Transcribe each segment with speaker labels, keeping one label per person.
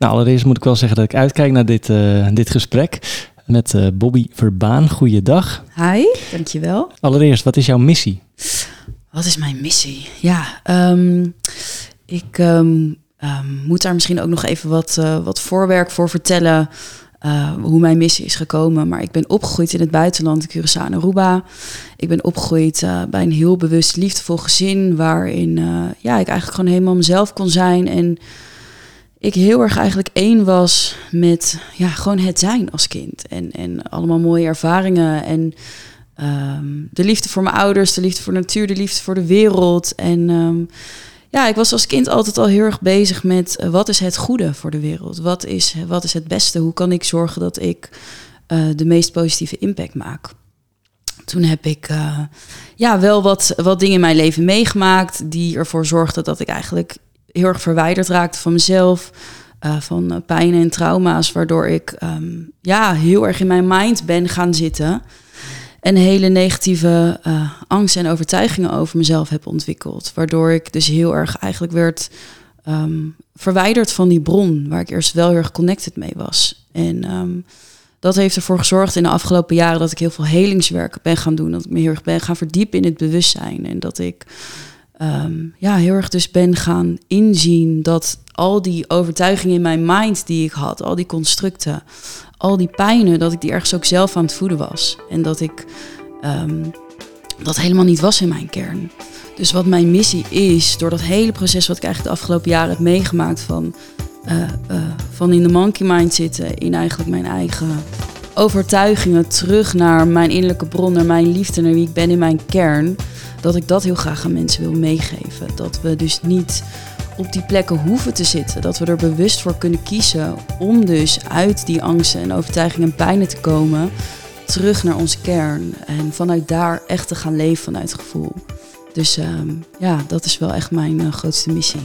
Speaker 1: Nou, allereerst moet ik wel zeggen dat ik uitkijk naar dit, uh, dit gesprek met uh, Bobby Verbaan. Goeiedag.
Speaker 2: Hi, dankjewel.
Speaker 1: Allereerst, wat is jouw missie?
Speaker 2: Wat is mijn missie? Ja, um, ik um, um, moet daar misschien ook nog even wat, uh, wat voorwerk voor vertellen. Uh, hoe mijn missie is gekomen. Maar ik ben opgegroeid in het buitenland, Curaçao en Aruba. Ik ben opgegroeid uh, bij een heel bewust, liefdevol gezin. Waarin ja, ik eigenlijk gewoon helemaal mezelf kon zijn. En ik heel erg eigenlijk één was met ja, gewoon het zijn als kind. En, en allemaal mooie ervaringen. En um, de liefde voor mijn ouders, de liefde voor de natuur, de liefde voor de wereld. En um, ja, ik was als kind altijd al heel erg bezig met uh, wat is het goede voor de wereld? Wat is, wat is het beste? Hoe kan ik zorgen dat ik uh, de meest positieve impact maak? Toen heb ik uh, ja, wel wat, wat dingen in mijn leven meegemaakt die ervoor zorgden dat ik eigenlijk heel erg verwijderd raakte van mezelf. Uh, van pijn en trauma's, waardoor ik um, ja, heel erg in mijn mind ben gaan zitten. En hele negatieve uh, angsten en overtuigingen over mezelf heb ontwikkeld. Waardoor ik dus heel erg eigenlijk werd um, verwijderd van die bron, waar ik eerst wel heel erg connected mee was. En um, dat heeft ervoor gezorgd in de afgelopen jaren dat ik heel veel helingswerk ben gaan doen. Dat ik me heel erg ben gaan verdiepen in het bewustzijn. En dat ik um, ja, heel erg dus ben gaan inzien dat al die overtuigingen in mijn mind die ik had, al die constructen, al die pijnen, dat ik die ergens ook zelf aan het voeden was. En dat ik um, dat helemaal niet was in mijn kern. Dus wat mijn missie is, door dat hele proces wat ik eigenlijk de afgelopen jaren heb meegemaakt van, uh, uh, van in de monkey mind zitten, in eigenlijk mijn eigen overtuigingen, terug naar mijn innerlijke bron, naar mijn liefde, naar wie ik ben in mijn kern dat ik dat heel graag aan mensen wil meegeven. Dat we dus niet op die plekken hoeven te zitten. Dat we er bewust voor kunnen kiezen om dus uit die angsten en overtuigingen en pijnen te komen. Terug naar onze kern. En vanuit daar echt te gaan leven vanuit gevoel. Dus um, ja, dat is wel echt mijn uh, grootste missie.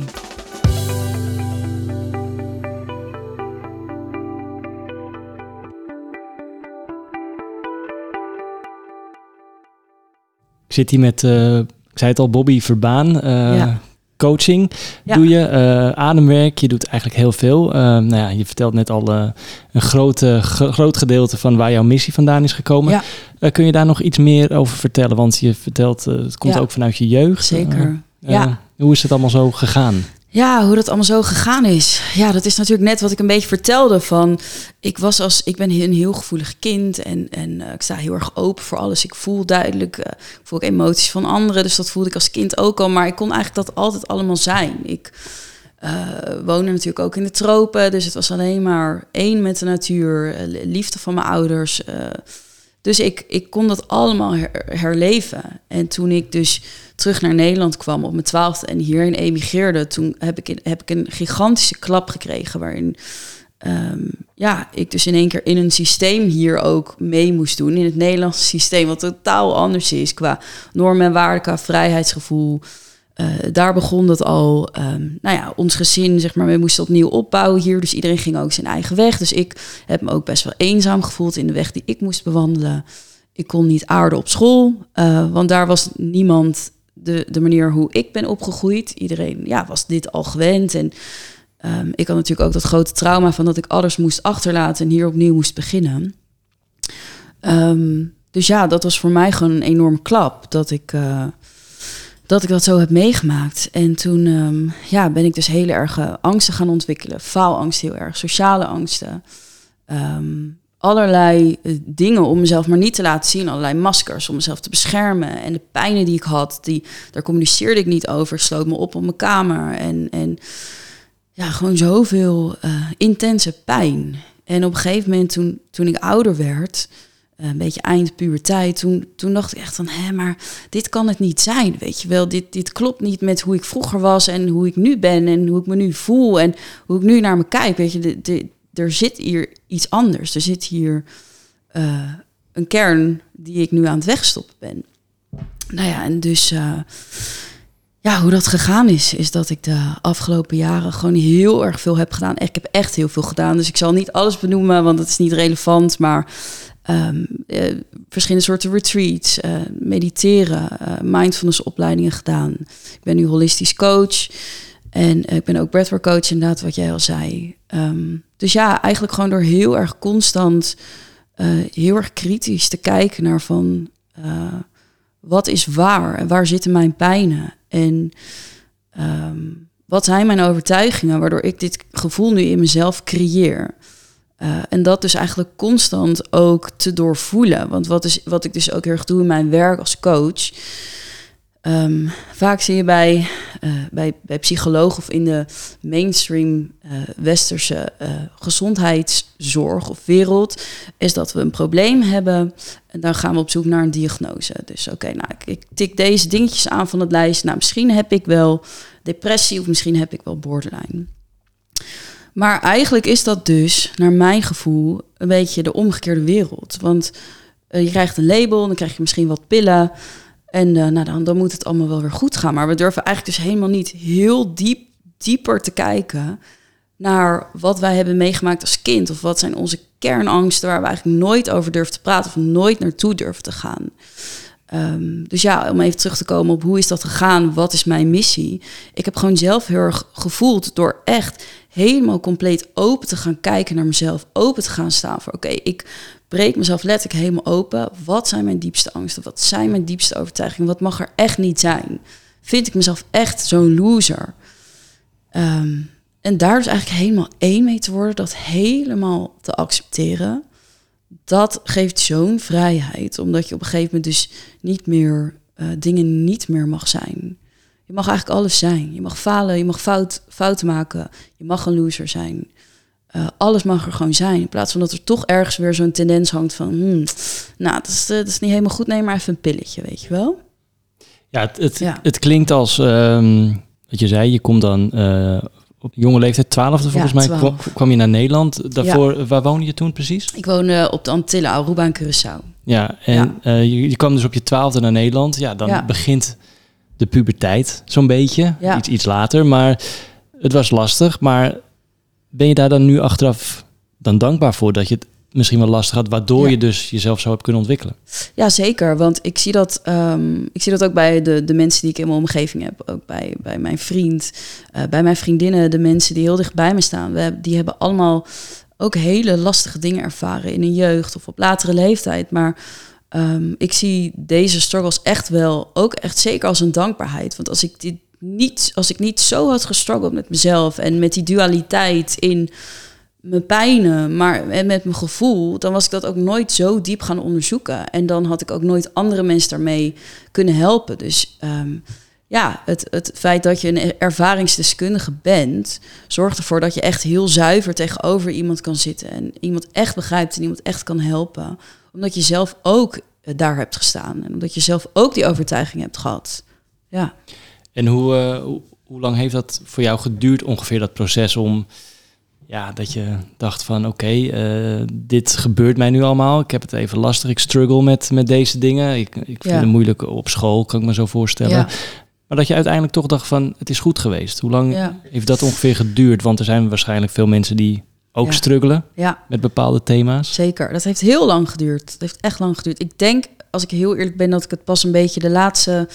Speaker 1: Zit hier met, uh, ik zei het al, Bobby Verbaan. Ja. Coaching ja. doe je, uh, ademwerk, je doet eigenlijk heel veel. nou ja, je vertelt net al een grote, groot gedeelte van waar jouw missie vandaan is gekomen. Ja. kun je daar nog iets meer over vertellen? Want je vertelt, het komt ook vanuit je jeugd.
Speaker 2: Zeker, ja.
Speaker 1: Hoe is het allemaal zo gegaan?
Speaker 2: Ja, hoe dat allemaal zo gegaan is. Ja, dat is natuurlijk net wat ik een beetje vertelde. Van ik was als ik ben een heel gevoelig kind en, en uh, ik sta heel erg open voor alles. Ik voel duidelijk, uh, ik voel ook emoties van anderen. Dus dat voelde ik als kind ook al. Maar ik kon eigenlijk dat altijd allemaal zijn. Ik uh, woonde natuurlijk ook in de tropen. Dus het was alleen maar één met de natuur, liefde van mijn ouders. Dus ik, ik kon dat allemaal her herleven. En toen ik dus terug naar Nederland kwam op mijn twaalfde en hierin emigreerde, toen heb ik, heb ik een gigantische klap gekregen waarin um, ja, ik dus in één keer in een systeem hier ook mee moest doen. In het Nederlandse systeem, wat totaal anders is qua normen en waarden, qua vrijheidsgevoel. Uh, daar begon dat al. Um, nou ja, ons gezin, zeg maar, we moesten opnieuw opbouwen hier. Dus iedereen ging ook zijn eigen weg. Dus ik heb me ook best wel eenzaam gevoeld in de weg die ik moest bewandelen. Ik kon niet aarden op school, uh, want daar was niemand de, de manier hoe ik ben opgegroeid. Iedereen ja, was dit al gewend. En um, ik had natuurlijk ook dat grote trauma van dat ik alles moest achterlaten en hier opnieuw moest beginnen. Um, dus ja, dat was voor mij gewoon een enorm klap dat ik, uh, dat, ik dat zo heb meegemaakt. En toen um, ja, ben ik dus hele erge angsten gaan ontwikkelen. Faalangst heel erg, sociale angsten. Um, allerlei eh, dingen om mezelf maar niet te laten zien. Allerlei maskers om mezelf te beschermen. En de pijnen die ik had, die, daar communiceerde ik niet over. Sloot me op op mijn kamer. En, en ja, gewoon zoveel uh, intense pijn. En op een gegeven moment, toen, toen ik ouder werd, een beetje eind puberteit, toen, toen dacht ik echt van, hé, maar dit kan het niet zijn, weet je wel. Dit, dit klopt niet met hoe ik vroeger was en hoe ik nu ben en hoe ik me nu voel en hoe ik nu naar me kijk, weet je. De, de, er zit hier iets anders. Er zit hier uh, een kern die ik nu aan het wegstoppen ben. Nou ja, en dus uh, ja, hoe dat gegaan is, is dat ik de afgelopen jaren gewoon heel erg veel heb gedaan. Ik heb echt heel veel gedaan, dus ik zal niet alles benoemen, want dat is niet relevant. Maar um, uh, verschillende soorten retreats, uh, mediteren, mindfulness opleidingen gedaan. Ik ben nu holistisch coach. En ik ben ook breathwork coach, inderdaad, wat jij al zei. Ehm, dus ja, eigenlijk gewoon door heel erg constant, uh, heel erg kritisch te kijken naar van uh, wat is waar en waar zitten mijn pijnen en um, wat zijn mijn overtuigingen waardoor ik dit gevoel nu in mezelf creëer. Uh, en dat dus eigenlijk constant ook te doorvoelen. Want wat, is, wat ik dus ook heel erg doe in mijn werk als coach, Um, vaak zie je bij, uh, bij, bij psychologen of in de mainstream uh, westerse gezondheidszorg of wereld, is dat we een probleem hebben en dan gaan we op zoek naar een diagnose. Dus oké, nou, ik, ik, tik deze dingetjes aan van het lijst. Nou, misschien heb ik wel depressie of misschien heb ik wel borderline. Maar eigenlijk is dat dus, naar mijn gevoel, een beetje de omgekeerde wereld. Want je krijgt een label, dan krijg je misschien wat pillen. En uh, nou, dan, dan moet het allemaal wel weer goed gaan. Maar we durven eigenlijk dus helemaal niet heel diep, dieper te kijken naar wat wij hebben meegemaakt als kind. Of wat zijn onze kernangsten waar we eigenlijk nooit over durven te praten of nooit naartoe durven te gaan. Um, dus ja, om even terug te komen op hoe is dat gegaan, wat is mijn missie? Ik heb gewoon zelf heel erg gevoeld door echt helemaal compleet open te gaan kijken naar mezelf, open te gaan staan voor oké, ik breek mezelf letterlijk helemaal open. Wat zijn mijn diepste angsten? Wat zijn mijn diepste overtuigingen? Wat mag er echt niet zijn? Vind ik mezelf echt zo'n loser? Um, en daar dus eigenlijk helemaal één mee te worden, dat helemaal te accepteren, dat geeft zo'n vrijheid. Omdat je op een gegeven moment dus niet meer uh, dingen niet meer mag zijn. Je mag eigenlijk alles zijn. Je mag falen, je mag fout, fouten maken, je mag een loser zijn. Uh, alles mag er gewoon zijn. In plaats van dat er toch ergens weer zo'n tendens hangt van... Hmm, nou, dat is, dat is niet helemaal goed. Neem maar even een pilletje, weet je wel?
Speaker 1: Ja, het, het, ja. het klinkt als... Um, wat je zei, je komt dan uh, op jonge leeftijd, twaalfde volgens ja, mij, kwam, kwam, je naar Nederland. Daarvoor, ja. waar woonde je toen precies?
Speaker 2: Ik woonde op de Antillen, Aruba en Curaçao.
Speaker 1: Ja, en uh, je, je, kwam dus op je twaalfde naar Nederland. Ja, dan begint de puberteit zo'n beetje. Iets, iets later, maar het was lastig. Maar ben je daar dan nu achteraf dan dankbaar voor dat je het misschien wel lastig had, waardoor je dus jezelf zo hebt kunnen ontwikkelen?
Speaker 2: Ja, zeker. Want ik zie dat, um, ik zie dat ook bij de, de mensen die ik in mijn omgeving heb. Ook bij, bij mijn vriend, uh, bij mijn vriendinnen, de mensen die heel dicht bij me staan. We, die hebben allemaal ook hele lastige dingen ervaren in hun jeugd of op latere leeftijd. Maar um, ik zie deze struggles echt wel, ook echt zeker als een dankbaarheid. Want als ik dit niet, als ik niet zo had gestruggeld met mezelf en met die dualiteit in mijn pijnen, maar met mijn gevoel, dan was ik dat ook nooit zo diep gaan onderzoeken. En dan had ik ook nooit andere mensen daarmee kunnen helpen. Dus um, ja, het, het feit dat je een ervaringsdeskundige bent, zorgt ervoor dat je echt heel zuiver tegenover iemand kan zitten en iemand echt begrijpt en iemand echt kan helpen. Omdat je zelf ook daar hebt gestaan en omdat je zelf ook die overtuiging hebt gehad. Ja.
Speaker 1: En hoe, uh, hoe, hoe, lang heeft dat voor jou geduurd ongeveer, dat proces om... Ja, dat je dacht van oké, okay, uh, dit gebeurt mij nu allemaal. Ik heb het even lastig. Ik struggle met, met deze dingen. Ik, ik vind ja. het moeilijk op school, kan ik me zo voorstellen. Ja. Maar dat je uiteindelijk toch dacht van het is goed geweest. Hoe lang ja. heeft dat ongeveer geduurd? Want er zijn waarschijnlijk veel mensen die ook struggelen met bepaalde thema's.
Speaker 2: Zeker, dat heeft heel lang geduurd. Dat heeft echt lang geduurd. Ik denk, als ik heel eerlijk ben, dat ik het pas een beetje de laatste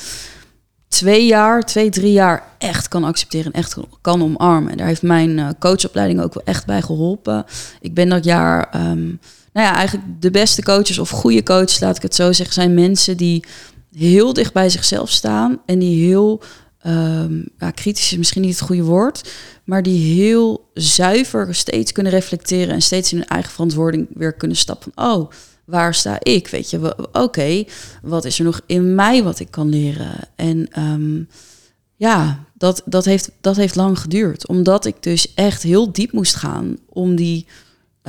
Speaker 2: twee jaar, twee, drie jaar echt kan accepteren en echt kan omarmen. Daar heeft mijn uh, coachopleiding ook wel echt bij geholpen. Ik ben dat jaar, um, nou ja, eigenlijk de beste coaches of goede coaches, laat ik het zo zeggen, zijn mensen die heel dicht bij zichzelf staan en die heel, um, ja, kritisch is misschien niet het goede woord, maar die heel zuiver steeds kunnen reflecteren en steeds in hun eigen verantwoording weer kunnen stappen. Oh, waar sta ik? Weet je, oké, wat is er nog in mij wat ik kan leren? En um, ja, dat, dat, heeft, dat heeft lang geduurd. Omdat ik dus echt heel diep moest gaan om die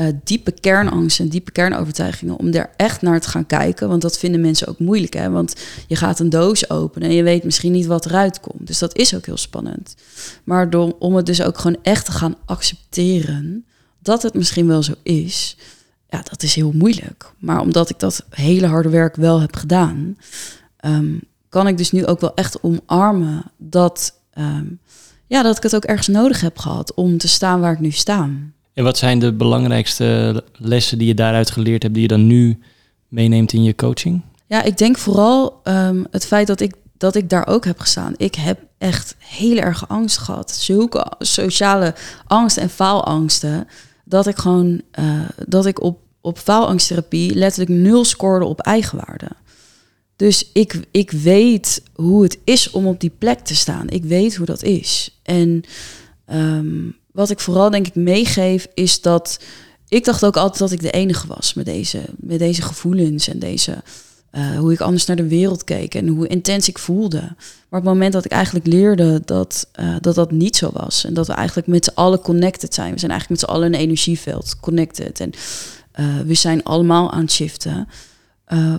Speaker 2: uh, diepe kernangsten, diepe kernovertuigingen, om daar echt naar te gaan kijken. Want dat vinden mensen ook moeilijk, hè? Want je gaat een doos openen en je weet misschien niet wat eruit komt. Dus dat is ook heel spannend. Maar om het dus ook gewoon echt te gaan accepteren dat het misschien wel zo is, ja, dat is heel moeilijk. Maar omdat ik dat hele harde werk wel heb gedaan, um, kan ik dus nu ook wel echt omarmen dat, um, ja, dat ik het ook ergens nodig heb gehad om te staan waar ik nu sta.
Speaker 1: En wat zijn de belangrijkste lessen die je daaruit geleerd hebt, die je dan nu meeneemt in je coaching?
Speaker 2: Ja, ik denk vooral um, het feit dat ik dat ik daar ook heb gestaan. Ik heb echt heel erg angst gehad. Zulke sociale angst en faalangsten. Dat ik gewoon, uh, dat ik op, op faalangsttherapie letterlijk nul scoorde op eigenwaarde. Dus ik, ik weet hoe het is om op die plek te staan. Ik weet hoe dat is. En ehm, wat ik vooral denk ik meegeef is dat ik dacht ook altijd dat ik de enige was met deze, met deze gevoelens en deze uh, hoe ik anders naar de wereld keek en hoe intens ik voelde. Maar op het moment dat ik eigenlijk leerde dat, uh, dat dat niet zo was en dat we eigenlijk met z'n allen connected zijn, we zijn eigenlijk met z'n allen een energieveld connected en uh, we zijn allemaal aan het shiften,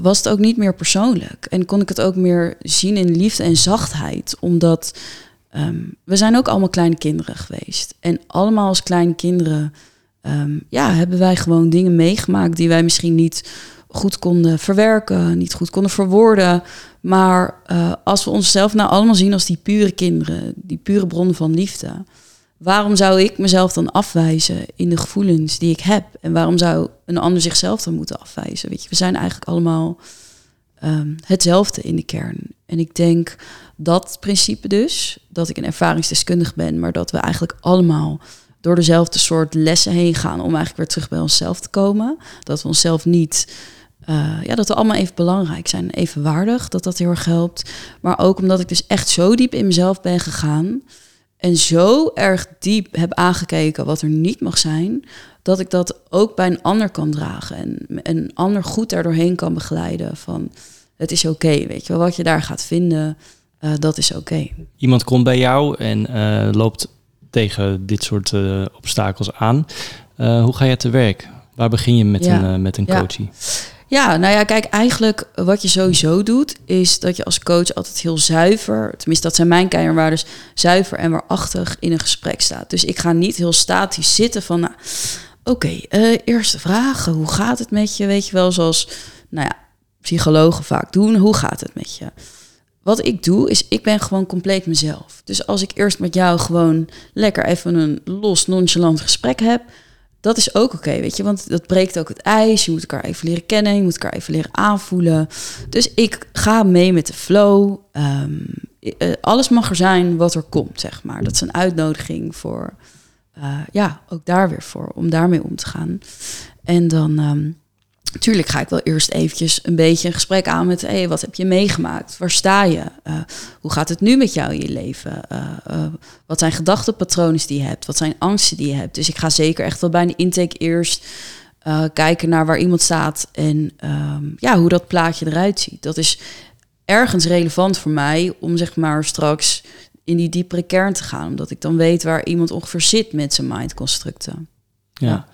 Speaker 2: was het ook niet meer persoonlijk en kon ik het ook meer zien in liefde en zachtheid, omdat um, we zijn ook allemaal kleine kinderen geweest en allemaal als kleine kinderen. Um, ja, hebben wij gewoon dingen meegemaakt die wij misschien niet goed konden verwerken, niet goed konden verwoorden. Maar uh, als we onszelf nou allemaal zien als die pure kinderen, die pure bron van liefde, waarom zou ik mezelf dan afwijzen in de gevoelens die ik heb? En waarom zou een ander zichzelf dan moeten afwijzen? Weet je, we zijn eigenlijk allemaal um, hetzelfde in de kern. En ik denk dat principe dus, dat ik een ervaringsdeskundige ben, maar dat we eigenlijk allemaal door dezelfde soort lessen heen gaan om eigenlijk weer terug bij onszelf te komen. Dat we onszelf niet uh, ja, dat we allemaal even belangrijk zijn, even waardig, dat dat heel erg helpt. Maar ook omdat ik dus echt zo diep in mezelf ben gegaan en zo erg diep heb aangekeken wat er niet mag zijn, dat ik dat ook bij een ander kan dragen en een ander goed daardoorheen kan begeleiden van het is oké, weet je wel, wat je daar gaat vinden, uh, dat is oké.
Speaker 1: Iemand komt bij jou en uh, loopt tegen dit soort obstakels aan. hoe ga je te werk? Waar begin je met ja. een, met een coachie? Ja.
Speaker 2: Ja, nou ja, kijk, eigenlijk wat je sowieso doet, is dat je als coach altijd heel zuiver, tenminste dat zijn mijn kernwaarden, zuiver en waarachtig in een gesprek staat. Dus ik ga niet heel statisch zitten van, nou, oké, uh, eerste vraag, hoe gaat het met je? Weet je wel, zoals, nou ja, psychologen vaak doen, hoe gaat het met je? Wat ik doe, is ik ben gewoon compleet mezelf. Dus als ik eerst met jou gewoon lekker even een los, nonchalant gesprek heb, dat is ook oké, weet je, want dat breekt ook het ijs. Je moet elkaar even leren kennen, je moet elkaar even leren aanvoelen. Dus ik ga mee met de flow. Um, alles mag er zijn wat er komt, zeg maar. Dat is een uitnodiging voor, uh, ja, ook daar weer voor, om daarmee om te gaan. En dan um, Tuurlijk ga ik wel eerst eventjes een beetje een gesprek aan met... Hey, wat heb je meegemaakt? Waar sta je? Uh, hoe gaat het nu met jou in je leven? Uh, wat zijn gedachtenpatronen die je hebt? Wat zijn angsten die je hebt? Dus ik ga zeker echt wel bij een intake eerst kijken naar waar iemand staat... en um, ja, hoe dat plaatje eruit ziet. Dat is ergens relevant voor mij om zeg maar straks in die diepere kern te gaan. Omdat ik dan weet waar iemand ongeveer zit met zijn mindconstructen.
Speaker 1: ja. ja.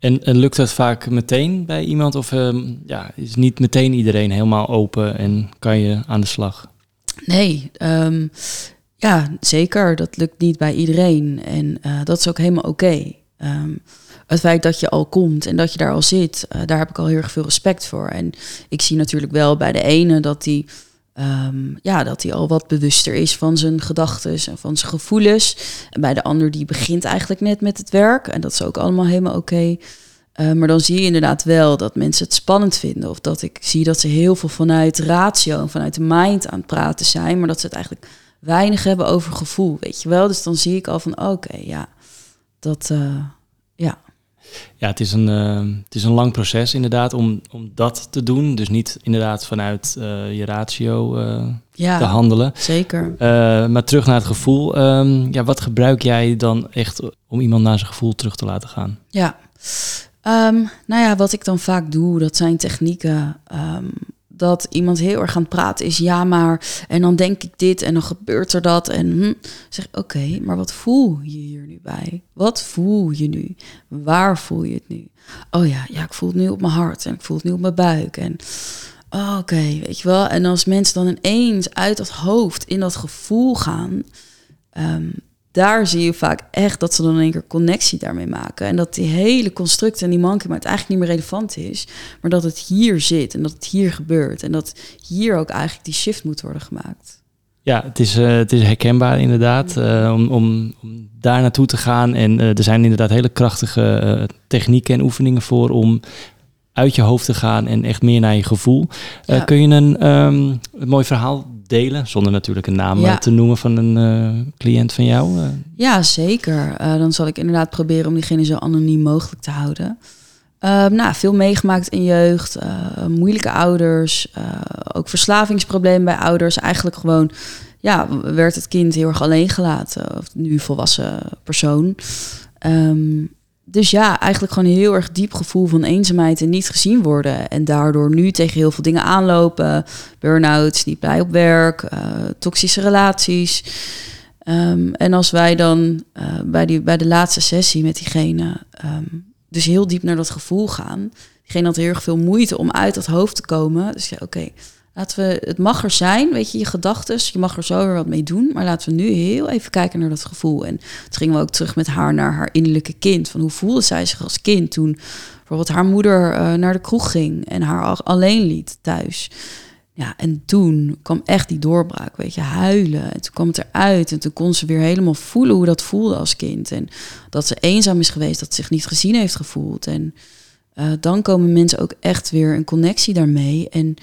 Speaker 1: En, en, lukt dat vaak meteen bij iemand? Of um, ja, is niet meteen iedereen helemaal open en kan je aan de slag?
Speaker 2: Nee, um, ja, zeker. Dat lukt niet bij iedereen. En uh, dat is ook helemaal oké. Okay. Um, het feit dat je al komt en dat je daar al zit, uh, daar heb ik al heel erg veel respect voor. En ik zie natuurlijk wel bij de ene dat die Um, ja, dat hij al wat bewuster is van zijn gedachten en van zijn gevoelens. En bij de ander die begint eigenlijk net met het werk. En dat is ook allemaal helemaal oké. Uh, maar dan zie je inderdaad wel dat mensen het spannend vinden. Of dat ik zie dat ze heel veel vanuit ratio en vanuit de mind aan het praten zijn. Maar dat ze het eigenlijk weinig hebben over gevoel, weet je wel. Dus dan zie ik al van oké, ja, dat, uh, ja.
Speaker 1: Ja, het is een, uh, het is een lang proces inderdaad om, om dat te doen. Dus niet inderdaad vanuit uh, je ratio uh, ja, te handelen.
Speaker 2: Zeker.
Speaker 1: maar terug naar het gevoel. Um, ja, wat gebruik jij dan echt om iemand naar zijn gevoel terug te laten gaan?
Speaker 2: Ja, um, nou ja, wat ik dan vaak doe, dat zijn technieken. Um, dat iemand heel erg aan het praten is, ja maar, en dan denk ik dit en dan gebeurt er dat. En hm, zeg, oké, maar wat voel je hier nu bij? Wat voel je nu? Waar voel je het nu? Oh ja, ja, ik voel het nu op mijn hart en ik voel het nu op mijn buik. En oh, oké, weet je wel. En als mensen dan ineens uit dat hoofd in dat gevoel gaan, um, daar zie je vaak echt dat ze dan in één keer connectie daarmee maken. En dat die hele construct en die het eigenlijk niet meer relevant is. Maar dat het hier zit en dat het hier gebeurt. En dat hier ook eigenlijk die shift moet worden gemaakt.
Speaker 1: Ja, het is, uh, het is herkenbaar inderdaad uh, om, om, om, daar naartoe te gaan. En uh, er zijn inderdaad hele krachtige technieken en oefeningen voor om uit je hoofd te gaan en echt meer naar je gevoel. kun je een, een mooi verhaal delen, zonder natuurlijk een naam te noemen van een cliënt van jou?
Speaker 2: Ja, zeker. dan zal ik inderdaad proberen om diegene zo anoniem mogelijk te houden. Ehm, nou, veel meegemaakt in jeugd, moeilijke ouders, ook verslavingsproblemen bij ouders. Eigenlijk gewoon, ja, werd het kind heel erg alleen gelaten, of nu volwassen persoon. Um, dus ja, eigenlijk gewoon een heel erg diep gevoel van eenzaamheid en niet gezien worden. En daardoor nu tegen heel veel dingen aanlopen. Burn-outs, niet blij op werk, uh, toxische relaties. Um, en als wij dan bij, die, bij de laatste sessie met diegene dus heel diep naar dat gevoel gaan. Diegene had heel erg veel moeite om uit dat hoofd te komen. Dus ja, oké, laten we, het mag er zijn, weet je, je gedachten. Je mag er zo weer wat mee doen. Maar laten we nu heel even kijken naar dat gevoel. En toen gingen we ook terug met haar naar haar innerlijke kind. Van hoe voelde zij zich als kind toen bijvoorbeeld haar moeder uh, naar de kroeg ging en haar alleen liet thuis. Ja, en toen kwam echt die doorbraak, weet je, huilen. En toen kwam het eruit en toen kon ze weer helemaal voelen hoe dat voelde als kind. En dat ze eenzaam is geweest, dat ze zich niet gezien heeft gevoeld. En uh, dan komen mensen ook echt weer een connectie daarmee. En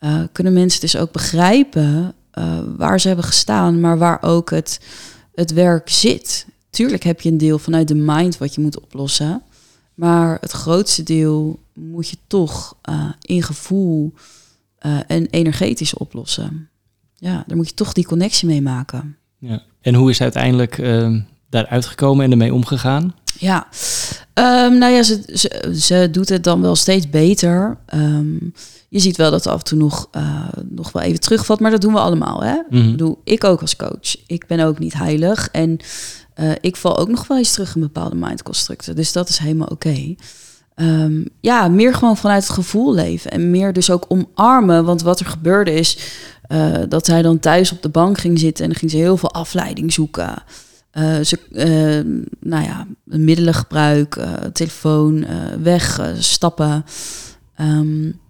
Speaker 2: uh, kunnen mensen dus ook begrijpen uh, waar ze hebben gestaan, maar waar ook het, het werk zit. Tuurlijk heb je een deel vanuit de mind wat je moet oplossen. Maar het grootste deel moet je toch in gevoel en energetisch oplossen. Ja, daar moet je toch die connectie mee maken.
Speaker 1: Ja. En hoe is uiteindelijk uh, daaruit gekomen en ermee omgegaan?
Speaker 2: Ja, um, nou ja, ze, ze, ze, doet het dan wel steeds beter. Um, je ziet wel dat het af en toe nog, uh, nog wel even terugvalt, maar dat doen we allemaal. Hè? Mm -hmm. ik, bedoel, ik ook als coach. Ik ben ook niet heilig en uh, ik val ook nog wel eens terug in bepaalde mindconstructen. Dus dat is helemaal oké. Okay. Um, ja, meer gewoon vanuit het gevoel leven. En meer dus ook omarmen. Want wat er gebeurde is uh, dat zij dan thuis op de bank ging zitten en dan ging ze heel veel afleiding zoeken. Uh, ze, uh, nou ja, middelengebruik, telefoon, wegstappen. Um,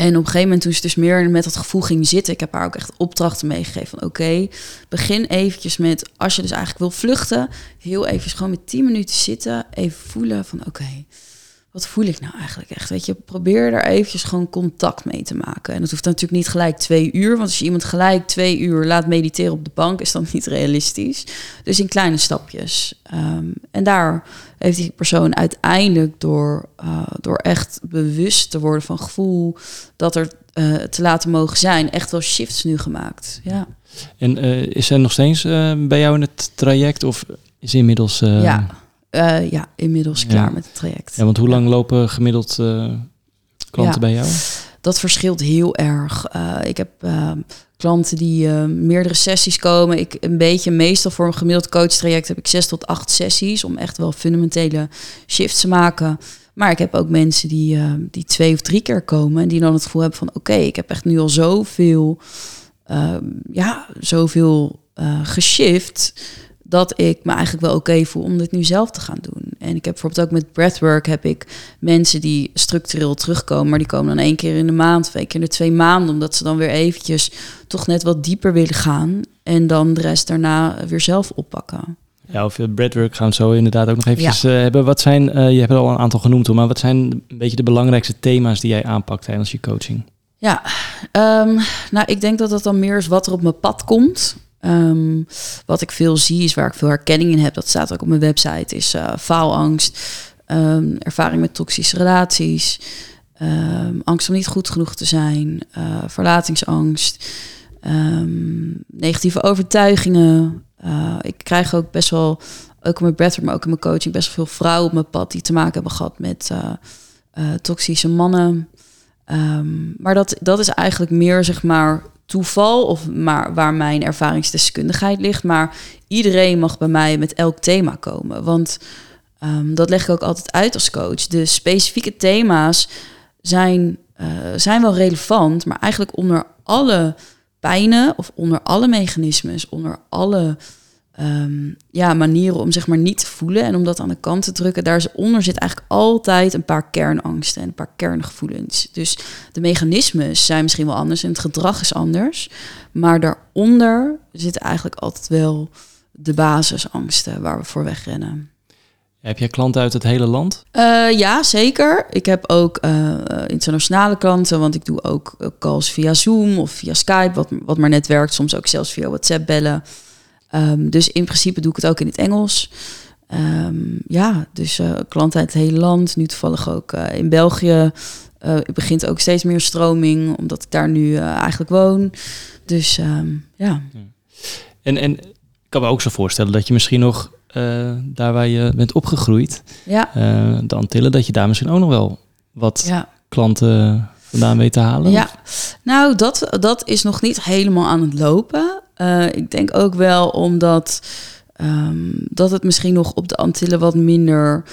Speaker 2: en op een gegeven moment toen ze dus meer met dat gevoel ging zitten, ik heb haar ook echt opdrachten meegegeven van oké, begin eventjes met, als je dus eigenlijk wil vluchten, heel even gewoon met 10 minuten zitten, even voelen van oké, wat voel ik nou eigenlijk echt? Weet je, probeer daar eventjes gewoon contact mee te maken. En dat hoeft natuurlijk niet gelijk twee uur, want als je iemand gelijk twee uur laat mediteren op de bank, is dat niet realistisch. Dus in kleine stapjes. Um, en daar heeft die persoon uiteindelijk door, uh, door echt bewust te worden van gevoel dat er uh, te laten mogen zijn, echt wel shifts nu gemaakt. Ja.
Speaker 1: En uh, is er nog steeds bij jou in het traject of is inmiddels?
Speaker 2: Ja uh, ja, inmiddels klaar met het traject.
Speaker 1: Ja, want hoe lang lopen gemiddeld uh, klanten bij jou?
Speaker 2: Dat verschilt heel erg. Uh, ik heb klanten die meerdere sessies komen. Ik een beetje, meestal voor een gemiddeld coach traject heb ik zes tot acht sessies om echt wel fundamentele shifts te maken. Maar ik heb ook mensen die, die twee of drie keer komen en die dan het gevoel hebben van oké, okay, ik heb echt nu al zoveel, ja, zoveel geshift dat ik me eigenlijk wel oké voel om dit nu zelf te gaan doen. En ik heb bijvoorbeeld ook met breathwork heb ik mensen die structureel terugkomen, maar die komen dan één keer in de maand, twee keer in de twee maanden, omdat ze dan weer eventjes toch net wat dieper willen gaan en dan de rest daarna weer zelf oppakken.
Speaker 1: Ja, of breathwork gaan we zo inderdaad ook nog eventjes ja. uh, hebben. Wat zijn, uh, je hebt er al een aantal genoemd hoor, maar wat zijn een beetje de belangrijkste thema's die jij aanpakt tijdens je coaching?
Speaker 2: Ja, um, nou ik denk dat dat dan meer is wat er op mijn pad komt. Um, wat ik veel zie, is waar ik veel herkenning in heb, dat staat ook op mijn website, is uh, faalangst, um, ervaring met toxische relaties, um, angst om niet goed genoeg te zijn, uh, verlatingsangst, negatieve overtuigingen. Uh, ik krijg ook best wel, ook in mijn breathwork, maar ook in mijn coaching, best wel veel vrouwen op mijn pad die te maken hebben gehad met toxische mannen. maar dat, dat is eigenlijk meer, zeg maar, toeval of maar waar mijn ervaringsdeskundigheid ligt. Maar iedereen mag bij mij met elk thema komen. Want um, dat leg ik ook altijd uit als coach. De specifieke thema's zijn, uh, zijn wel relevant, maar eigenlijk onder alle pijnen of onder alle mechanismes, onder alle um, ja, manieren om zeg maar niet te voelen en om dat aan de kant te drukken. Daaronder zit eigenlijk altijd een paar kernangsten en een paar kerngevoelens. Dus de mechanismes zijn misschien wel anders en het gedrag is anders. Maar daaronder zitten eigenlijk altijd wel de basisangsten waar we voor wegrennen.
Speaker 1: Heb jij klanten uit het hele land?
Speaker 2: Uh, ja, zeker. Ik heb ook uh, internationale klanten, want ik doe ook calls via Zoom of via Skype, wat, wat maar net werkt. Soms ook zelfs via WhatsApp bellen. Um, dus in principe doe ik het ook in het Engels. Um, ja, dus uh, klanten uit het hele land. Nu toevallig ook in België. het begint ook steeds meer stroming, omdat ik daar nu eigenlijk woon. Dus um, ja.
Speaker 1: En, en ik kan me ook zo voorstellen dat je misschien nog daar waar je bent opgegroeid,
Speaker 2: ja.
Speaker 1: De Antillen, dat je daar misschien ook nog wel wat ja. klanten vandaan weet te halen?
Speaker 2: Ja, nou dat, dat is nog niet helemaal aan het lopen. Uh, ik denk ook wel omdat um, dat het misschien nog op de Antillen wat minder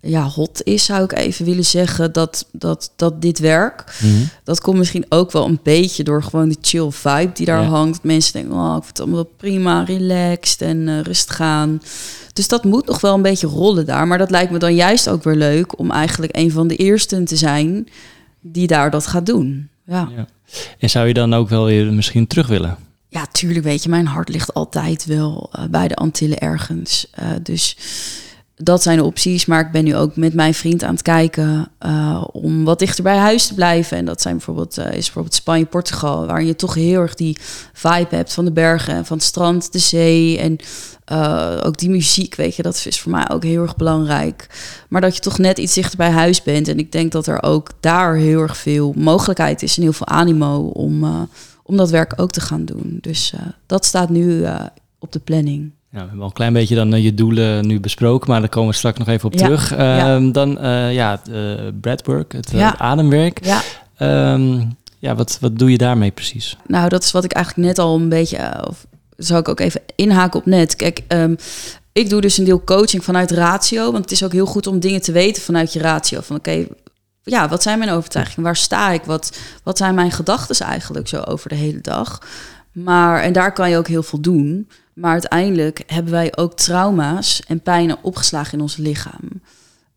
Speaker 2: ja, hot is, zou ik even willen zeggen, dat, dat, dat dit werk,
Speaker 1: Mhm.
Speaker 2: dat komt misschien ook wel een beetje door gewoon die chill vibe die daar hangt. Mensen denken, oh, ik vind het allemaal prima, relaxed en uh, rustig gaan. Dus dat moet nog wel een beetje rollen daar. Maar dat lijkt me dan juist ook weer leuk om eigenlijk een van de eersten te zijn die daar dat gaat doen. Ja.
Speaker 1: ja. En zou je dan ook wel weer misschien terug willen?
Speaker 2: Ja, tuurlijk weet je, mijn hart ligt altijd wel uh, bij de Antillen ergens. Uh, dus dat zijn de opties. Maar ik ben nu ook met mijn vriend aan het kijken uh, om wat dichter bij huis te blijven. En dat zijn bijvoorbeeld, is bijvoorbeeld Spanje, Portugal, waar je toch heel erg die vibe hebt van de bergen, van het strand, de zee en ook die muziek, weet je, dat is voor mij ook heel erg belangrijk. Maar dat je toch net iets dichter bij huis bent. En ik denk dat er ook daar heel erg veel mogelijkheid is en heel veel animo om, om dat werk ook te gaan doen. Dus dat staat nu op de planning.
Speaker 1: Ja, we hebben al een klein beetje dan uh, je doelen nu besproken, maar daar komen we straks nog even op
Speaker 2: Ja,
Speaker 1: terug.
Speaker 2: ja.
Speaker 1: Ehm, Dan uh, ja, het uh, breathwork, het uh,
Speaker 2: Ja.
Speaker 1: ademwerk.
Speaker 2: Ja,
Speaker 1: Ehm, ja, wat, wat doe je daarmee precies?
Speaker 2: nou dat is wat ik eigenlijk net al een beetje, eh, of zou ik ook even inhaken op net. Kijk, ehm, ik doe dus een deel coaching vanuit ratio, want het is ook heel goed om dingen te weten vanuit je ratio. Van oké, ja, wat zijn mijn overtuigingen? Waar sta ik? Wat, wat zijn mijn gedachten eigenlijk zo over de hele dag? Maar, en daar kan je ook heel veel doen. Maar uiteindelijk hebben wij ook trauma's en pijnen opgeslagen in ons lichaam.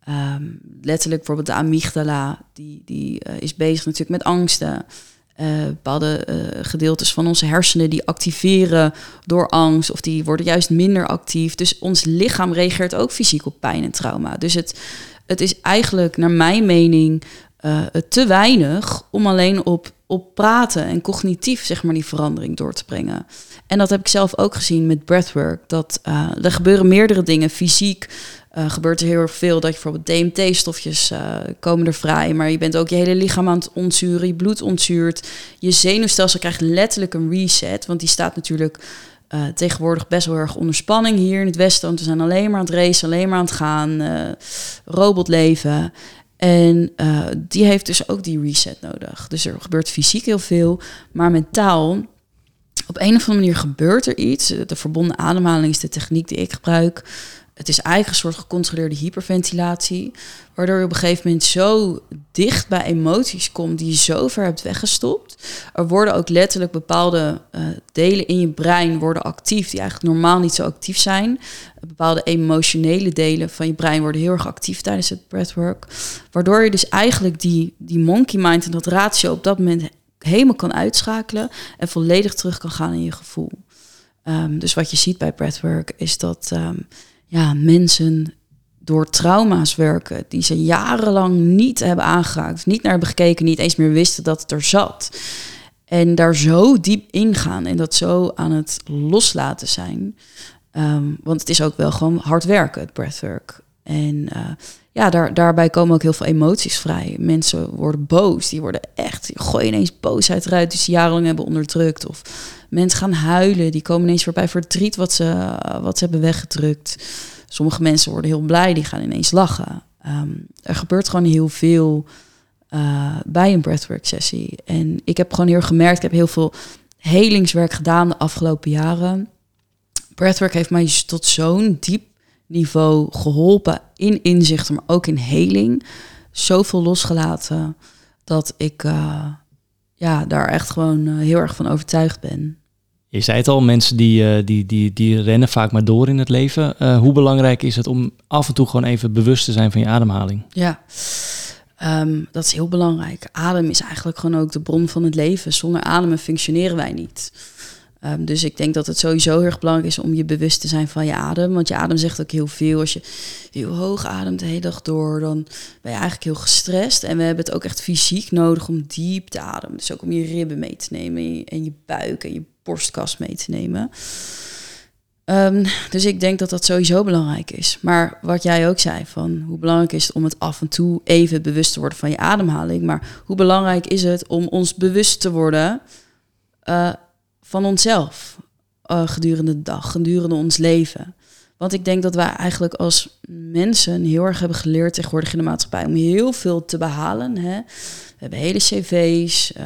Speaker 2: Ehm, letterlijk bijvoorbeeld de amygdala, die, die eh, is bezig natuurlijk met angsten. Eh, bepaalde eh, gedeeltes van onze hersenen die activeren door angst of die worden juist minder actief. Dus ons lichaam reageert ook fysiek op pijn en trauma. Dus het, het is eigenlijk naar mijn mening eh, te weinig om alleen op, op praten en cognitief zeg maar die verandering door te brengen. En dat heb ik zelf ook gezien met breathwork. Dat uh, er gebeuren meerdere dingen. Fysiek uh, gebeurt er heel erg veel. Dat je bijvoorbeeld DMT-stofjes komen er vrij. Maar je bent ook je hele lichaam aan het ontzuren. Je bloed ontzuurt. Je zenuwstelsel krijgt letterlijk een reset. Want die staat natuurlijk uh, tegenwoordig best wel erg onder spanning hier in het Westen. Want we zijn alleen maar aan het racen, alleen maar aan het gaan. robotleven. En uh, die heeft dus ook die reset nodig. Dus er gebeurt fysiek heel veel, maar mentaal, op een of andere manier gebeurt er iets. De verbonden ademhaling is de techniek die ik gebruik. Het is eigenlijk een soort gecontroleerde hyperventilatie, waardoor je op een gegeven moment zo dicht bij emoties komt die je zo ver hebt weggestopt. Er worden ook letterlijk bepaalde uh, delen in je brein worden actief die eigenlijk normaal niet zo actief zijn. Bepaalde emotionele delen van je brein worden heel erg actief tijdens het breathwork, waardoor je dus eigenlijk die, die monkey mind en dat ratio op dat moment helemaal kan uitschakelen en volledig terug kan gaan in je gevoel. Um, dus wat je ziet bij breathwork is dat um, ja, mensen door trauma's werken die ze jarenlang niet hebben aangeraakt, niet naar hebben gekeken, niet eens meer wisten dat het er zat. En daar zo diep ingaan en dat zo aan het loslaten zijn. Um, want het is ook wel gewoon hard werken, het breathwork. En uh, ja, daar, daarbij komen ook heel veel emoties vrij. Mensen worden boos, die worden echt, die gooien ineens boosheid eruit die ze jarenlang hebben onderdrukt. Of mensen gaan huilen, die komen ineens voorbij verdriet wat ze, wat ze hebben weggedrukt. Sommige mensen worden heel blij, die gaan ineens lachen. Um, er gebeurt gewoon heel veel uh, bij een breathwork sessie. En ik heb gewoon heel gemerkt, ik heb heel veel helingswerk gedaan de afgelopen jaren. Breathwork heeft mij tot zo'n diep niveau geholpen in inzichten, maar ook in heling. Zoveel losgelaten dat ik uh, ja, daar echt gewoon uh, heel erg van overtuigd ben.
Speaker 1: Je zei het al, mensen die, uh, die, die, die rennen vaak maar door in het leven. Hoe belangrijk is het om af en toe gewoon even bewust te zijn van je ademhaling?
Speaker 2: Ja, um, dat is heel belangrijk. Adem is eigenlijk gewoon ook de bron van het leven. Zonder ademen functioneren wij niet. Ehm, dus ik denk dat het sowieso heel erg belangrijk is om je bewust te zijn van je adem. Want je adem zegt ook heel veel. Als je heel hoog ademt de hele dag door, dan ben je eigenlijk heel gestrest. En we hebben het ook echt fysiek nodig om diep te ademen. Dus ook om je ribben mee te nemen en je buik en je borstkas mee te nemen. Ehm, dus ik denk dat dat sowieso belangrijk is. Maar wat jij ook zei, van hoe belangrijk is het om het af en toe even bewust te worden van je ademhaling. Maar hoe belangrijk is het om ons bewust te worden uh, van onszelf uh, gedurende de dag, gedurende ons leven. Want ik denk dat wij eigenlijk als mensen heel erg hebben geleerd tegenwoordig in de maatschappij om heel veel te behalen. Hè? We hebben hele cv's, uh,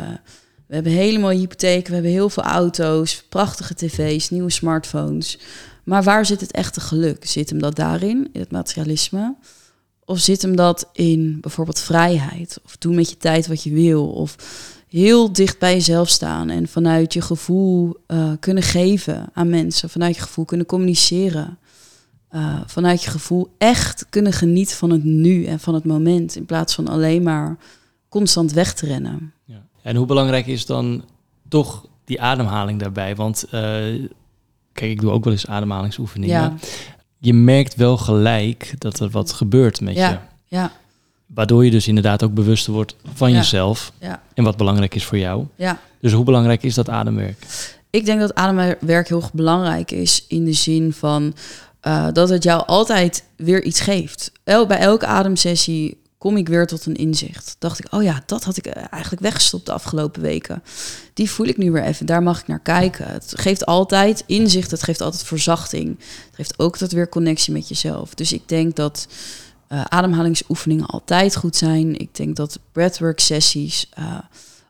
Speaker 2: we hebben helemaal hypotheken, we hebben heel veel auto's, prachtige tv's, nieuwe smartphones. Maar waar zit het echte geluk? Zit hem dat daarin, in het materialisme? Of zit hem dat in bijvoorbeeld vrijheid? Of doen met je tijd wat je wil? Of heel dicht bij jezelf staan en vanuit je gevoel uh, kunnen geven aan mensen, vanuit je gevoel kunnen communiceren, uh, vanuit je gevoel echt kunnen genieten van het nu en van het moment, in plaats van alleen maar constant weg te rennen.
Speaker 1: Ja. En hoe belangrijk is dan toch die ademhaling daarbij? Want uh, kijk, ik doe ook wel eens ademhalingsoefeningen. Ja. Je merkt wel gelijk dat er wat gebeurt met
Speaker 2: ja.
Speaker 1: je.
Speaker 2: Ja.
Speaker 1: Waardoor je dus inderdaad ook bewuster wordt van jezelf
Speaker 2: ja.
Speaker 1: en wat belangrijk is voor jou.
Speaker 2: Ja.
Speaker 1: Dus hoe belangrijk is dat ademwerk?
Speaker 2: Ik denk dat ademwerk heel belangrijk is in de zin van uh, dat het jou altijd weer iets geeft. El, bij elke ademsessie kom ik weer tot een inzicht. Dacht ik, oh ja, dat had ik eh, eigenlijk weggestopt de afgelopen weken. Die voel ik nu weer even. Daar mag ik naar kijken. Het geeft altijd inzicht. Het geeft altijd verzachting. Het geeft ook dat weer connectie met jezelf. Dus ik denk dat uh, ademhalingsoefeningen altijd goed zijn. Ik denk dat breathwork sessies uh,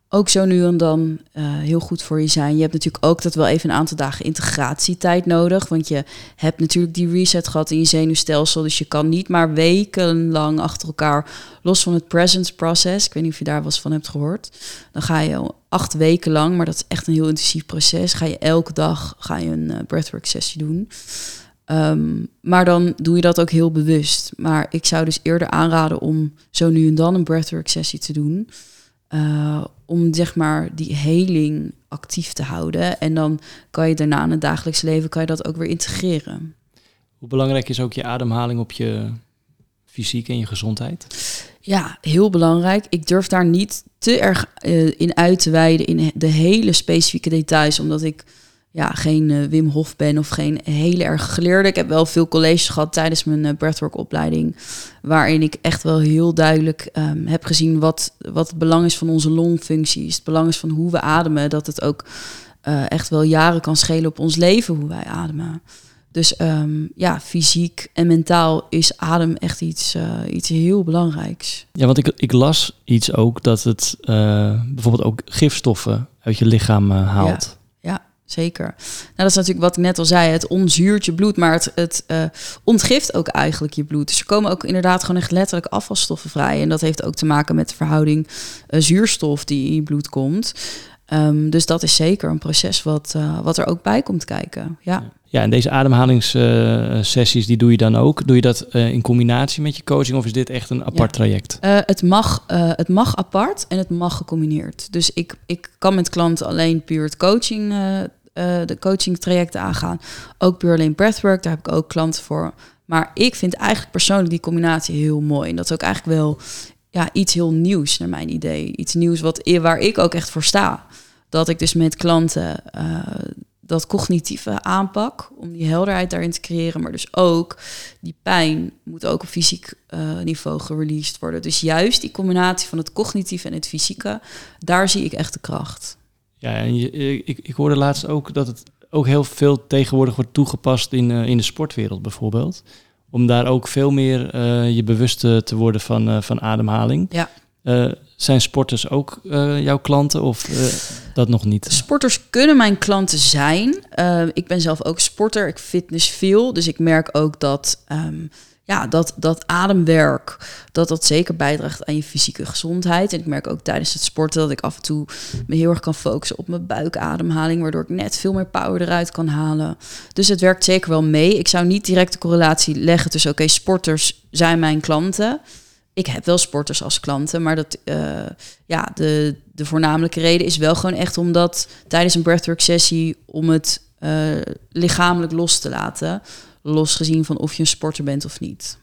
Speaker 2: ook zo nu en dan uh, heel goed voor je zijn. Je hebt natuurlijk ook dat wel even een aantal dagen integratietijd nodig. Want je hebt natuurlijk die reset gehad in je zenuwstelsel. Dus je kan niet maar wekenlang achter elkaar, los van het presence process. Ik weet niet of je daar eens van hebt gehoord. Dan ga je acht weken lang, maar dat is echt een heel intensief proces. Ga je elke dag ga je een breathwork sessie doen. Um, maar dan doe je dat ook heel bewust. Maar ik zou dus eerder aanraden om zo nu en dan een breathwork sessie te doen. Uh, om zeg maar die heling actief te houden. En dan kan je daarna in het dagelijks leven kan je dat ook weer integreren.
Speaker 1: Hoe belangrijk is ook je ademhaling op je fysiek en je gezondheid?
Speaker 2: Ja, heel belangrijk. Ik durf daar niet te erg uh, in uit te wijden in de hele specifieke details, omdat ik ja, geen uh, Wim Hof ben of geen hele erg geleerde. Ik heb wel veel colleges gehad tijdens mijn uh, breathwork opleiding, waarin ik echt wel heel duidelijk um, heb gezien wat, wat het belang is van onze longfuncties, het belang is van hoe we ademen, dat het ook uh, echt wel jaren kan schelen op ons leven hoe wij ademen. Dus um, ja, fysiek en mentaal is adem echt iets, iets heel belangrijks.
Speaker 1: Ja, want ik, ik las iets ook dat het bijvoorbeeld ook gifstoffen uit je lichaam haalt.
Speaker 2: Zeker. Nou, dat is natuurlijk wat ik net al zei. Het onzuurt je bloed, maar het, het uh, ontgift ook eigenlijk je bloed. Dus er komen ook inderdaad gewoon echt letterlijk afvalstoffen vrij. En dat heeft ook te maken met de verhouding uh, zuurstof die in je bloed komt. Um, dus dat is zeker een proces wat, uh, wat er ook bij komt kijken. Ja.
Speaker 1: Ja, en deze ademhalingssessies, die doe je dan ook. Doe je dat in combinatie met je coaching of is dit echt een apart ja. traject?
Speaker 2: Uh, het, mag, uh, het mag apart en het mag gecombineerd. Dus ik, ik kan met klanten alleen puur het coaching, de coaching trajecten aangaan. Ook alleen breathwork, daar heb ik ook klanten voor. Maar ik vind eigenlijk persoonlijk die combinatie heel mooi. En dat is ook eigenlijk wel ja, iets heel nieuws naar mijn idee. Iets nieuws wat, waar ik ook echt voor sta. Dat ik dus met klanten dat cognitieve aanpak, om die helderheid daarin te creëren, maar dus ook die pijn moet ook op fysiek uh, niveau gereleased worden. Dus juist die combinatie van het cognitieve en het fysieke, daar zie ik echt de kracht.
Speaker 1: Ja, en je, ik, ik hoorde laatst ook dat het ook heel veel tegenwoordig wordt toegepast in, uh, in de sportwereld bijvoorbeeld. Om daar ook veel meer uh, je bewust te worden van, van ademhaling.
Speaker 2: Ja.
Speaker 1: Zijn sporters ook jouw klanten of dat nog niet?
Speaker 2: Sporters kunnen mijn klanten zijn. Ik ben zelf ook sporter, ik fitness veel. Dus ik merk ook dat, um, ja, dat, dat ademwerk, dat dat zeker bijdraagt aan je fysieke gezondheid. En ik merk ook tijdens het sporten dat ik af en toe me heel erg kan focussen op mijn buikademhaling. Waardoor ik net veel meer power eruit kan halen. Dus het werkt zeker wel mee. Ik zou niet direct de correlatie leggen tussen oké, sporters zijn mijn klanten. ik heb wel sporters als klanten, maar dat, uh, ja, de, de voornamelijke reden is wel gewoon echt omdat tijdens een breathwork sessie om het uh, lichamelijk los te laten, losgezien van of je een sporter bent of niet.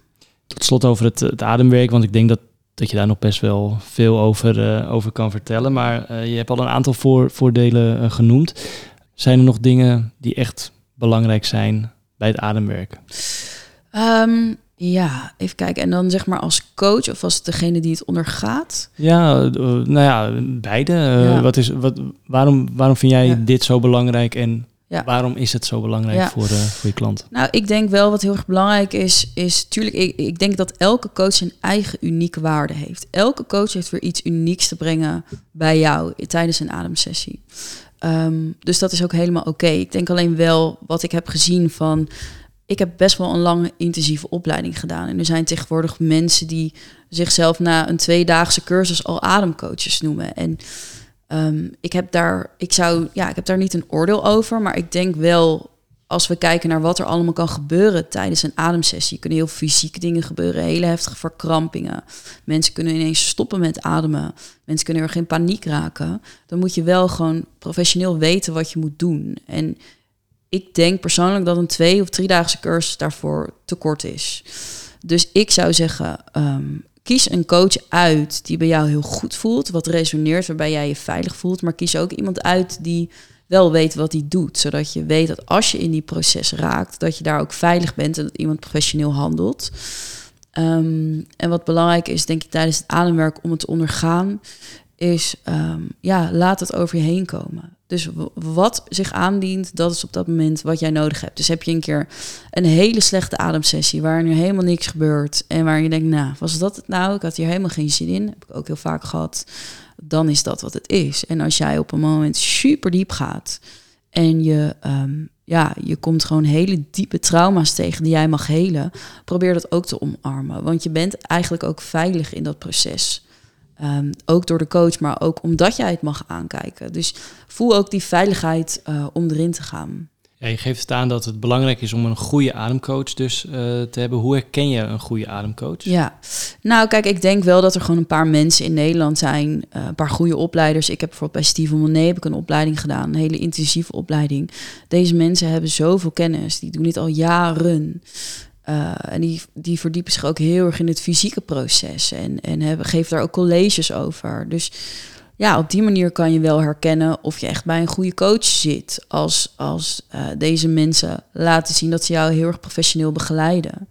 Speaker 1: Tot slot over het, het ademwerk, want ik denk dat, dat je daar nog best wel veel over, uh, over kan vertellen. Maar je hebt al een aantal voor, voordelen genoemd. Zijn er nog dingen die echt belangrijk zijn bij het ademwerk?
Speaker 2: Um, ja, even kijken. En dan zeg maar als coach of als degene die het ondergaat?
Speaker 1: Ja, nou ja, beide. Wat is, wat, waarom, waarom vind jij dit zo belangrijk en ja. waarom is het zo belangrijk voor, uh, voor je klant?
Speaker 2: Nou, ik denk wel wat heel erg belangrijk is, is tuurlijk, ik, ik denk dat elke coach zijn eigen unieke waarde heeft. Elke coach heeft weer iets unieks te brengen bij jou tijdens een ademsessie. Um, dus dat is ook helemaal oké. Ik denk alleen wel wat ik heb gezien van ik heb best wel een lange intensieve opleiding gedaan. En er zijn tegenwoordig mensen die zichzelf na een tweedaagse cursus al ademcoaches noemen. En um, ik heb daar, ik zou, ja, ik heb daar niet een oordeel over, maar ik denk wel, als we kijken naar wat er allemaal kan gebeuren tijdens een ademsessie, kunnen heel fysieke dingen gebeuren, hele heftige verkrampingen. Mensen kunnen ineens stoppen met ademen. Mensen kunnen er geen paniek raken. Dan moet je wel gewoon professioneel weten wat je moet doen. En ik denk persoonlijk dat een twee of driedaagse cursus daarvoor te kort is. Dus ik zou zeggen, ehm, kies een coach uit die bij jou heel goed voelt, wat resoneert, waarbij jij je veilig voelt. Maar kies ook iemand uit die wel weet wat hij doet, zodat je weet dat als je in die proces raakt, dat je daar ook veilig bent en dat iemand professioneel handelt. Ehm, en wat belangrijk is, denk ik, tijdens het ademwerk om het te ondergaan, is um, ja, laat het over je heen komen. Dus wat zich aandient, dat is op dat moment wat jij nodig hebt. Dus heb je een keer een hele slechte ademsessie waarin er helemaal niks gebeurt en waar je denkt, nou, was dat het nou? Ik had hier helemaal geen zin in. Heb ik ook heel vaak gehad. Dan is dat wat het is. En als jij op een moment super diep gaat en je, um, ja, je komt gewoon hele diepe trauma's tegen die jij mag helen, probeer dat ook te omarmen. Want je bent eigenlijk ook veilig in dat proces. Um, ook door de coach, maar ook omdat jij het mag aankijken. Dus voel ook die veiligheid uh, om erin te gaan.
Speaker 1: Ja, je geeft aan dat het belangrijk is om een goede ademcoach dus uh, te hebben. Hoe herken je een goede ademcoach?
Speaker 2: Ja, nou kijk, ik denk wel dat er gewoon een paar mensen in Nederland zijn, uh, een paar goede opleiders. Ik heb bijvoorbeeld bij Steven Monet heb ik een opleiding gedaan, een hele intensieve opleiding. Deze mensen hebben zoveel kennis, die doen dit al jaren. Uh, en die, die verdiepen zich ook heel erg in het fysieke proces en, en geven daar ook colleges over. Dus ja, op die manier kan je wel herkennen of je echt bij een goede coach zit. Als, als uh, deze mensen laten zien dat ze jou heel erg professioneel begeleiden.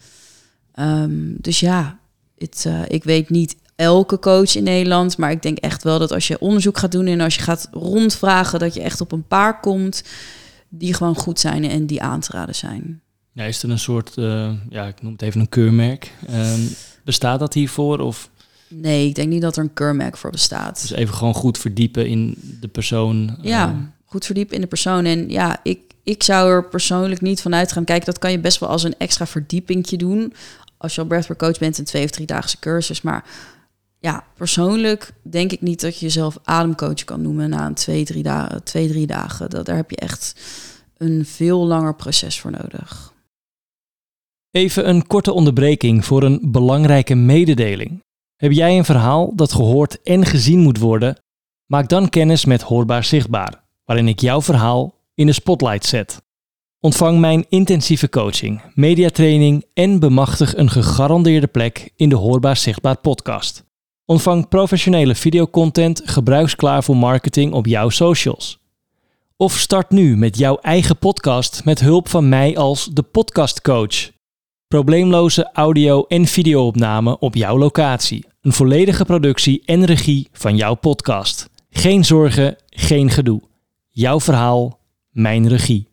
Speaker 2: Um, dus ja, uh, ik weet niet elke coach in Nederland, maar ik denk echt wel dat als je onderzoek gaat doen en als je gaat rondvragen, dat je echt op een paar komt die gewoon goed zijn en die aan te raden zijn.
Speaker 1: Ja, is er een soort, uh, ja, ik noem het even een keurmerk. Um, bestaat dat hiervoor? Of?
Speaker 2: Nee, ik denk niet dat er een keurmerk voor bestaat.
Speaker 1: Dus even gewoon goed verdiepen in de persoon.
Speaker 2: Ja, uh, goed verdiepen in de persoon. En ja, ik, ik zou er persoonlijk niet vanuit gaan kijken. Dat kan je best wel als een extra verdiepingje doen. Als je al breathwork coach bent, een twee of drie daagse cursus. Maar ja, persoonlijk denk ik niet dat je jezelf ademcoach kan noemen na een twee, drie, dagen, twee, drie dagen. Dat, daar heb je echt een veel langer proces voor nodig.
Speaker 1: Even een korte onderbreking voor een belangrijke mededeling. Heb jij een verhaal dat gehoord en gezien moet worden? Maak dan kennis met Hoorbaar Zichtbaar, waarin ik jouw verhaal in de spotlight zet. Ontvang mijn intensieve coaching, mediatraining en bemachtig een gegarandeerde plek in de Hoorbaar Zichtbaar podcast. Ontvang professionele videocontent gebruiksklaar voor marketing op jouw socials. Of start nu met jouw eigen podcast met hulp van mij als de podcastcoach. Probleemloze audio- en videoopname op jouw locatie. Een volledige productie en regie van jouw podcast. Geen zorgen, geen gedoe. Jouw verhaal, mijn regie.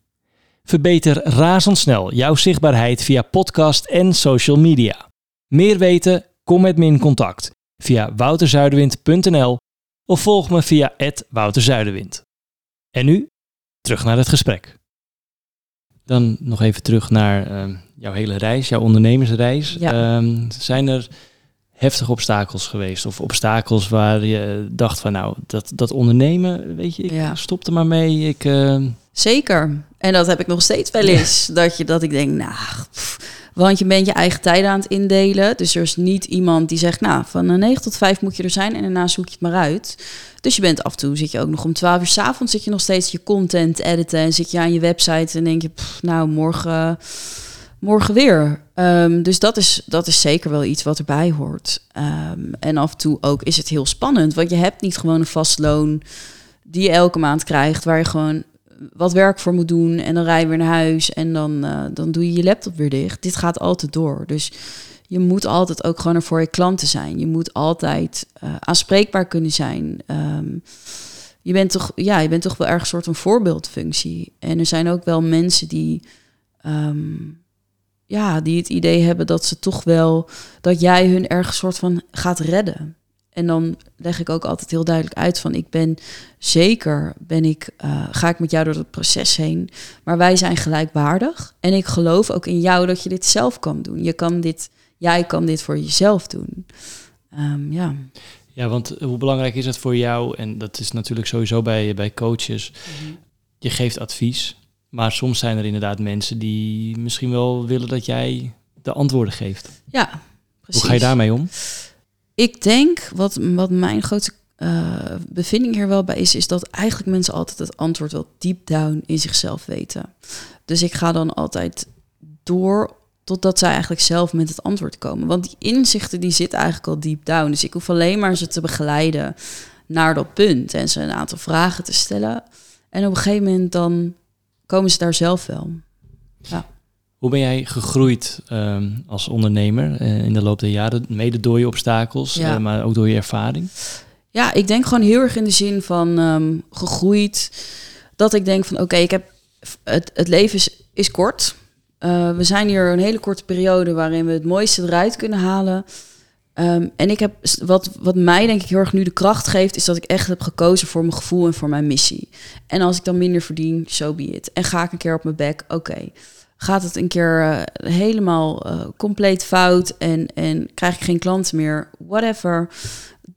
Speaker 1: Verbeter razendsnel jouw zichtbaarheid via podcast en social media. Meer weten? Kom met me in contact via wouterzuiderwind.nl of volg me via @wouterzuiderwind. En nu terug naar het gesprek. Dan nog even terug naar uh, jouw hele reis, jouw ondernemersreis. Ja. Um, zijn er heftige obstakels geweest? Of obstakels waar je dacht van nou, dat, dat ondernemen, weet je, ik ja. stop er maar mee. Ik, uh...
Speaker 2: Zeker. En dat heb ik nog steeds wel eens. Ja. Dat, je, dat ik denk, nou, pff, Want je bent je eigen tijden aan het indelen. Dus er is niet iemand die zegt, nou, van 9 tot 5 moet je er zijn en daarna zoek je het maar uit. Dus je bent af en toe, zit je ook nog om 12 uur s avonds, zit je nog steeds je content editen en zit je aan je website en denk je, nou, morgen, morgen weer. Um, dus dat is, dat is zeker wel iets wat erbij hoort. Um, en af en toe ook is het heel spannend, want je hebt niet gewoon een vast loon die je elke maand krijgt, waar je gewoon wat werk voor moet doen en dan rij je weer naar huis en dan, uh, dan doe je je laptop weer dicht. Dit gaat altijd door. Dus je moet altijd ook gewoon er voor je klanten zijn. Je moet altijd uh, aanspreekbaar kunnen zijn. Um, je bent toch, ja, je bent toch wel erg een soort van voorbeeldfunctie. En er zijn ook wel mensen die, um, ja, die het idee hebben dat ze toch wel, dat jij hun ergens soort van gaat redden. En dan leg ik ook altijd heel duidelijk uit van ik ben zeker, ben ik, uh, ga ik met jou door het proces heen. Maar wij zijn gelijkwaardig. En ik geloof ook in jou dat je dit zelf kan doen. Je kan dit, jij kan dit voor jezelf doen. Um, ja.
Speaker 1: Ja, want hoe belangrijk is het voor jou? En dat is natuurlijk sowieso bij, bij coaches. Mm-hmm. Je geeft advies. Maar soms zijn er inderdaad mensen die misschien wel willen dat jij de antwoorden geeft.
Speaker 2: Ja, precies.
Speaker 1: Hoe ga je daarmee om?
Speaker 2: Ik denk, wat, wat mijn grootste uh, bevinding hier wel bij is, is dat eigenlijk mensen altijd het antwoord wel deep down in zichzelf weten. Dus ik ga dan altijd door totdat zij eigenlijk zelf met het antwoord komen. Want die inzichten die zitten eigenlijk al deep down. Dus ik hoef alleen maar ze te begeleiden naar dat punt en ze een aantal vragen te stellen. En op een gegeven moment dan komen ze daar zelf wel. Ja.
Speaker 1: Hoe ben jij gegroeid um, als ondernemer uh, in de loop der jaren? Mede door je obstakels, ja. uh, maar ook door je ervaring?
Speaker 2: Ja, ik denk gewoon heel erg in de zin van um, gegroeid. Dat ik denk van oké, okay, ik heb het, het leven is, is kort. Uh, we zijn hier een hele korte periode waarin we het mooiste eruit kunnen halen. Um, en ik heb wat, wat mij denk ik heel erg nu de kracht geeft, is dat ik echt heb gekozen voor mijn gevoel en voor mijn missie. En als ik dan minder verdien, so be it. En ga ik een keer op mijn bek, oké. Okay gaat het een keer uh, helemaal uh, compleet fout en, en krijg ik geen klanten meer, whatever,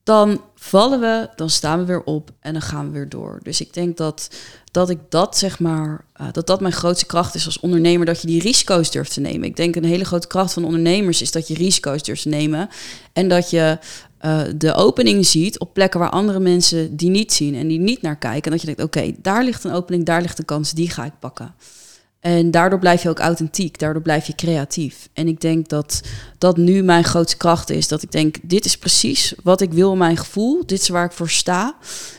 Speaker 2: dan vallen we, dan staan we weer op en dan gaan we weer door. Dus ik denk dat, dat ik dat zeg maar, uh, dat dat mijn grootste kracht is als ondernemer, dat je die risico's durft te nemen. Ik denk een hele grote kracht van ondernemers is dat je risico's durft te nemen en dat je de opening ziet op plekken waar andere mensen die niet zien en die niet naar kijken. En dat je denkt, oké, daar ligt een opening, daar ligt een kans, die ga ik pakken. En daardoor blijf je ook authentiek, daardoor blijf je creatief. En ik denk dat dat nu mijn grootste kracht is. Dat ik denk, dit is precies wat ik wil in mijn gevoel. Dit is waar ik voor sta.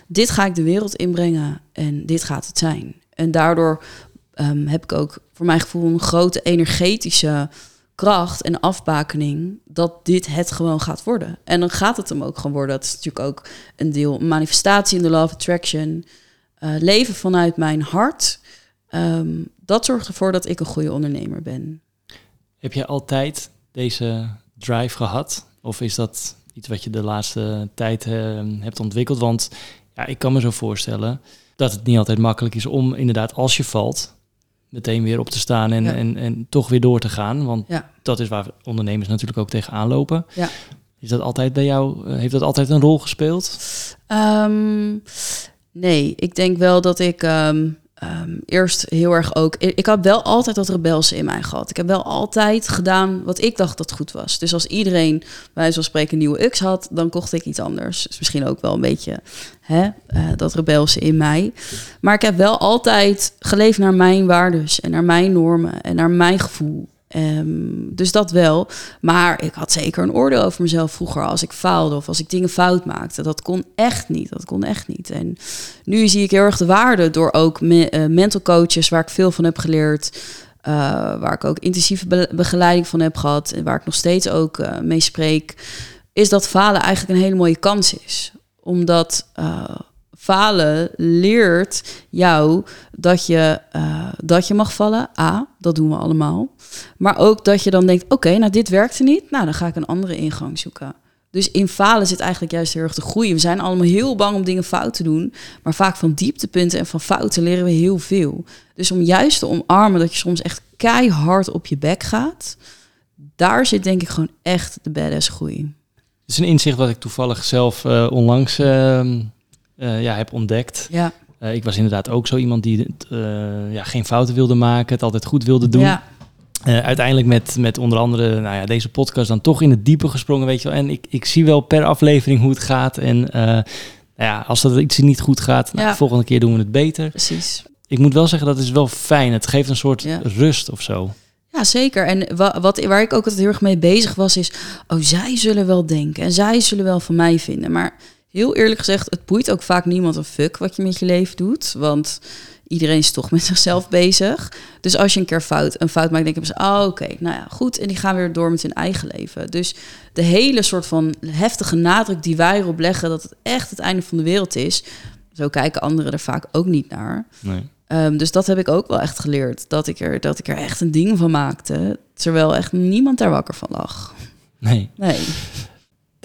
Speaker 2: Dit ga ik de wereld inbrengen en dit gaat het zijn. En daardoor um, heb ik ook voor mijn gevoel een grote energetische kracht en afbakening dat dit het gewoon gaat worden. En dan gaat het hem ook gewoon worden. Dat is natuurlijk ook een deel manifestatie in de love attraction. Uh, leven vanuit mijn hart Um, dat zorgt ervoor dat ik een goede ondernemer ben.
Speaker 1: Heb je altijd deze drive gehad? Of is dat iets wat je de laatste tijd uh, hebt ontwikkeld? Want ja, ik kan me zo voorstellen dat het niet altijd makkelijk is om inderdaad als je valt, meteen weer op te staan en, en, en toch weer door te gaan. Want ja. dat is waar ondernemers natuurlijk ook tegenaan lopen. Ja. Is dat altijd bij jou, eh, heeft dat altijd een rol gespeeld?
Speaker 2: Um, nee, ik denk wel dat ik um, um, eerst heel erg ook. Ik had wel altijd dat rebelse in mij gehad. Ik heb wel altijd gedaan wat ik dacht dat goed was. Dus als iedereen bij zo'n spreken een nieuwe Ux had, dan kocht ik iets anders. Dus misschien ook wel een beetje hè, uh, dat rebelse in mij. Maar ik heb wel altijd geleefd naar mijn waardes en naar mijn normen en naar mijn gevoel. Um, dus dat wel. Maar ik had zeker een oordeel over mezelf vroeger als ik faalde of als ik dingen fout maakte. Dat kon echt niet. Dat kon echt niet. En nu zie ik heel erg de waarde door ook me, uh, mental coaches, waar ik veel van heb geleerd. Uh, waar ik ook intensieve be begeleiding van heb gehad. En waar ik nog steeds ook uh, mee spreek. Is dat falen eigenlijk een hele mooie kans is. Omdat falen leert jou dat je, uh, dat je mag vallen. A, dat doen we allemaal. Maar ook dat je dan denkt, oké, nou dit werkte niet. Nou, dan ga ik een andere ingang zoeken. Dus in falen zit eigenlijk juist heel erg te groeien. We zijn allemaal heel bang om dingen fout te doen. Maar vaak van dieptepunten en van fouten leren we heel veel. Dus om juist te omarmen dat je soms echt keihard op je bek gaat. Daar zit denk ik gewoon echt de badass groei.
Speaker 1: Het is een inzicht wat ik toevallig zelf uh, onlangs... Uh uh, ja, heb ontdekt. Ja. Uh, ik was inderdaad ook zo iemand die uh, ja, geen fouten wilde maken, het altijd goed wilde doen. Ja. uiteindelijk met, met onder andere nou ja, deze podcast dan toch in het diepe gesprongen, weet je wel. En ik, ik zie wel per aflevering hoe het gaat. En nou ja, als dat iets niet goed gaat, nou, de volgende keer doen we het beter.
Speaker 2: Precies.
Speaker 1: Ik moet wel zeggen, dat is wel fijn. Het geeft een soort rust of zo.
Speaker 2: Ja, zeker. En wat, waar ik ook altijd heel erg mee bezig was, is... oh, zij zullen wel denken en zij zullen wel van mij vinden. Maar heel eerlijk gezegd, het boeit ook vaak niemand een fuck wat je met je leven doet. Want iedereen is toch met zichzelf bezig. Dus als je een keer fout, een fout maakt, denk je, oh, oké, nou ja, goed. En die gaan weer door met hun eigen leven. Dus de hele soort van heftige nadruk die wij erop leggen, dat het echt het einde van de wereld is. Zo kijken anderen er vaak ook niet naar. Nee. Ehm, dus dat heb ik ook wel echt geleerd. Dat ik, er, dat ik er echt een ding van maakte. Terwijl echt niemand daar wakker van lag.
Speaker 1: Nee.
Speaker 2: Nee.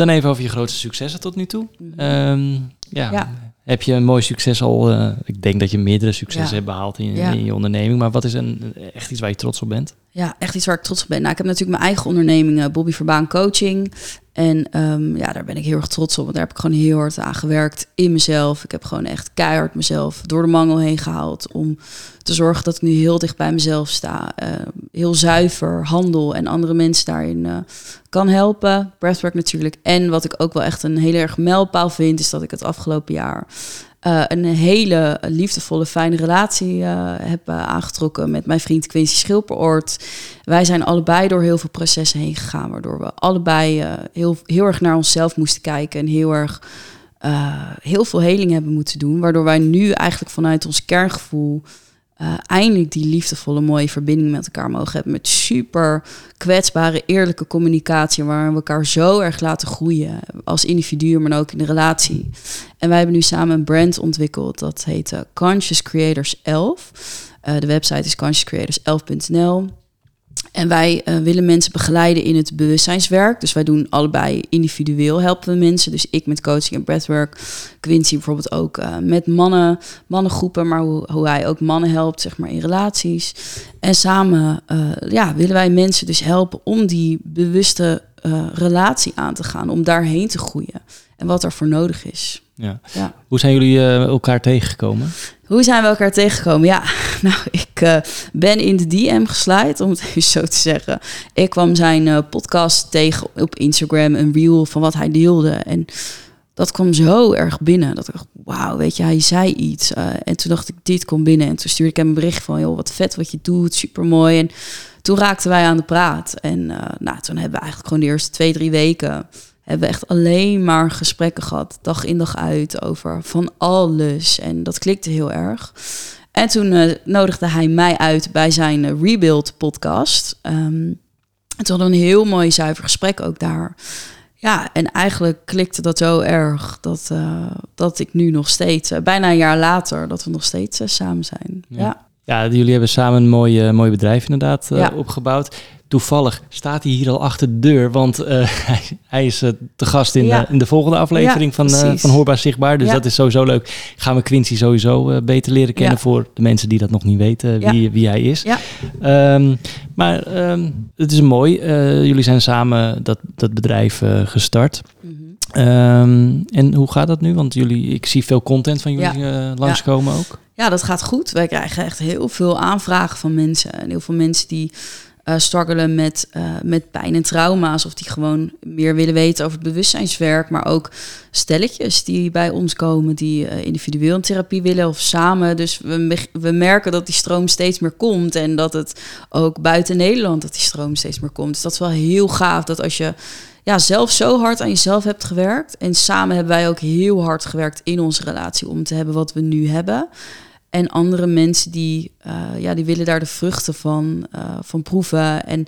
Speaker 1: Dan even over je grootste successen tot nu toe. Mhm. Ehm, ja. ja. Heb je een mooi succes al? Uh, ik denk dat je meerdere successen hebt behaald in, in, je onderneming. Maar wat is een, echt iets waar je trots op bent?
Speaker 2: Ja, echt iets waar ik trots op ben. Nou, ik heb natuurlijk mijn eigen onderneming, uh, Bobby Verbaan Coaching. En um, ja, daar ben ik heel erg trots op. Want daar heb ik gewoon heel hard aan gewerkt in mezelf. Ik heb gewoon echt keihard mezelf door de mangel heen gehaald. Om te zorgen dat ik nu heel dicht bij mezelf sta. Uh, heel zuiver handel en andere mensen daarin uh, kan helpen. Breathwork natuurlijk. En wat ik ook wel echt een heel erg mijlpaal vind, is dat ik het afgelopen jaar uh, een hele liefdevolle, fijne relatie uh, heb uh, aangetrokken met mijn vriend Quincy Schilperoort. Wij zijn allebei door heel veel processen heen gegaan, waardoor we allebei heel, heel erg naar onszelf moesten kijken en heel erg heel veel heling hebben moeten doen. Waardoor wij nu eigenlijk vanuit ons kerngevoel uh, eindelijk die liefdevolle, mooie verbinding met elkaar mogen hebben. Met super kwetsbare, eerlijke communicatie. Waar we elkaar zo erg laten groeien. Als individu, maar ook in de relatie. En wij hebben nu samen een brand ontwikkeld. Dat heet uh, Conscious Creators 11. Uh, de website is consciouscreators11.nl. En wij uh, willen mensen begeleiden in het bewustzijnswerk. Dus wij doen allebei individueel helpen we mensen. Dus ik met coaching en breathwork. Quincy bijvoorbeeld ook uh, met mannen, mannengroepen. Maar hoe, hoe hij ook mannen helpt, zeg maar, in relaties. En samen uh, ja, willen wij mensen dus helpen om die bewuste relatie aan te gaan. Om daarheen te groeien. En wat er voor nodig is.
Speaker 1: Ja. ja. Hoe zijn jullie elkaar tegengekomen?
Speaker 2: Hoe zijn we elkaar tegengekomen? Ja, nou, ik uh, ben in de DM gesluit, om het even zo te zeggen. Ik kwam zijn uh, podcast tegen op Instagram, een reel van wat hij deelde. En dat kwam zo erg binnen. Dat ik dacht, wauw, weet je, hij zei iets. Uh, en toen dacht ik, dit komt binnen. En toen stuurde ik hem een bericht van, joh, wat vet wat je doet, super mooi. En toen raakten wij aan de praat. En nou, toen hebben we eigenlijk gewoon de eerste twee, drie weken hebben we echt alleen maar gesprekken gehad, dag in dag uit, over van alles. En dat klikte heel erg. En toen uh, nodigde hij mij uit bij zijn uh, Rebuild podcast. Um, en toen hadden we een heel mooi zuiver gesprek ook daar. Ja, en eigenlijk klikte dat zo erg dat, uh, dat ik nu nog steeds, bijna een jaar later, dat we nog steeds samen zijn. Ja.
Speaker 1: ja. Jullie hebben samen een mooi, mooi bedrijf inderdaad ja. opgebouwd. Toevallig staat hij hier al achter de deur, want uh, hij, is uh, te gast in, ja. uh, in de volgende aflevering van, van Hoorbaar Zichtbaar. Dus ja. dat is sowieso leuk. Gaan we Quincy sowieso beter leren kennen voor de mensen die dat nog niet weten, wie, wie hij is. Um, maar um, het is mooi. jullie zijn samen dat, dat bedrijf gestart. Mm -hmm. Um, en hoe gaat dat nu? Want jullie, ik zie veel content van jullie langskomen ook.
Speaker 2: Ja, dat gaat goed. Wij krijgen echt heel veel aanvragen van mensen. En heel veel mensen die uh, struggelen met, uh, met pijn en trauma's. Of die gewoon meer willen weten over het bewustzijnswerk. Maar ook stelletjes die bij ons komen, die uh, individueel een therapie willen of samen. Dus we, we merken dat die stroom steeds meer komt. En dat het ook buiten Nederland dat die stroom steeds meer komt. Dus dat is wel heel gaaf dat als je ja, zelf zo hard aan jezelf hebt gewerkt. En samen hebben wij ook heel hard gewerkt in onze relatie om te hebben wat we nu hebben. En andere mensen die, uh, ja, die willen daar de vruchten van, uh, van proeven. En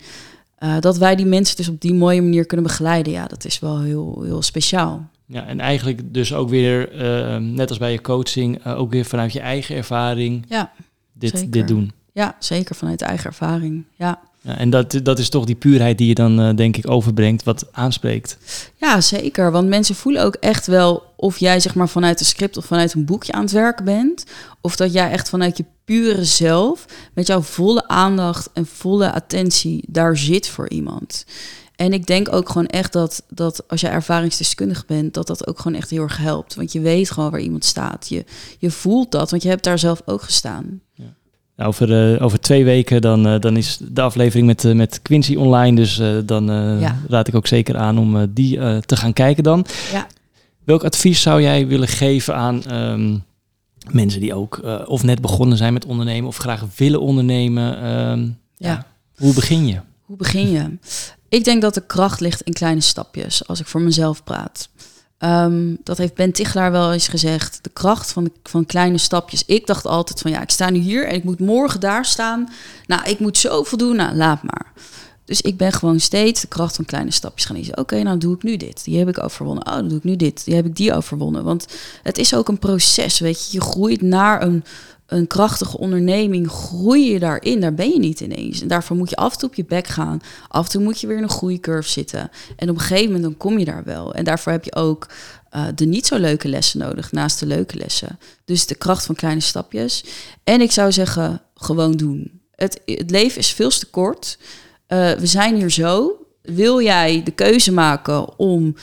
Speaker 2: uh, dat wij die mensen dus op die mooie manier kunnen begeleiden, ja, dat is wel heel, heel speciaal.
Speaker 1: Ja, en eigenlijk dus ook weer, net als bij je coaching, ook weer vanuit je eigen ervaring
Speaker 2: ja,
Speaker 1: dit, dit doen.
Speaker 2: Ja, zeker vanuit eigen ervaring. Ja.
Speaker 1: Ja, en dat, dat is toch die puurheid die je dan, denk ik, overbrengt, wat aanspreekt.
Speaker 2: Ja, zeker. Want mensen voelen ook echt wel of jij zeg maar vanuit een script of vanuit een boekje aan het werken bent. Of dat jij echt vanuit je pure zelf, met jouw volle aandacht en volle attentie daar zit voor iemand. En ik denk ook gewoon echt dat, dat als je ervaringsdeskundig bent, dat dat ook gewoon echt heel erg helpt. Want je weet gewoon waar iemand staat. Je, je voelt dat, want je hebt daar zelf ook gestaan.
Speaker 1: Ja. Nou, over, over twee weken dan, dan is de aflevering met, met Quincy online. Dus dan raad ik ook zeker aan om die te gaan kijken dan. Ja. Welk advies zou jij willen geven aan ehm, mensen die ook of net begonnen zijn met ondernemen of graag willen ondernemen? Ehm, ja. Hoe begin je?
Speaker 2: Hoe begin je? Ik denk dat de kracht ligt in kleine stapjes, als ik voor mezelf praat. Ehm, dat heeft Ben Tichelaar wel eens gezegd. De kracht van, de, van kleine stapjes. Ik dacht altijd van ja, ik sta nu hier en ik moet morgen daar staan. Nou, ik moet zoveel doen. Nou, laat maar. Dus ik ben gewoon steeds de kracht van kleine stapjes gaan lezen. Oké, nou doe ik nu dit. Die heb ik overwonnen. Oh, dan doe ik nu dit. Die heb ik die overwonnen. Want het is ook een proces, weet je. Je groeit naar een een krachtige onderneming groei je daarin. Daar ben je niet ineens. En daarvoor moet je af en toe op je bek gaan. Af en toe moet je weer in een groeicurve zitten. En op een gegeven moment dan kom je daar wel. En daarvoor heb je ook uh, de niet zo leuke lessen nodig naast de leuke lessen. Dus de kracht van kleine stapjes. En ik zou zeggen, gewoon doen. Het, het leven is veel te kort. Uh, we zijn hier zo. Wil jij de keuze maken om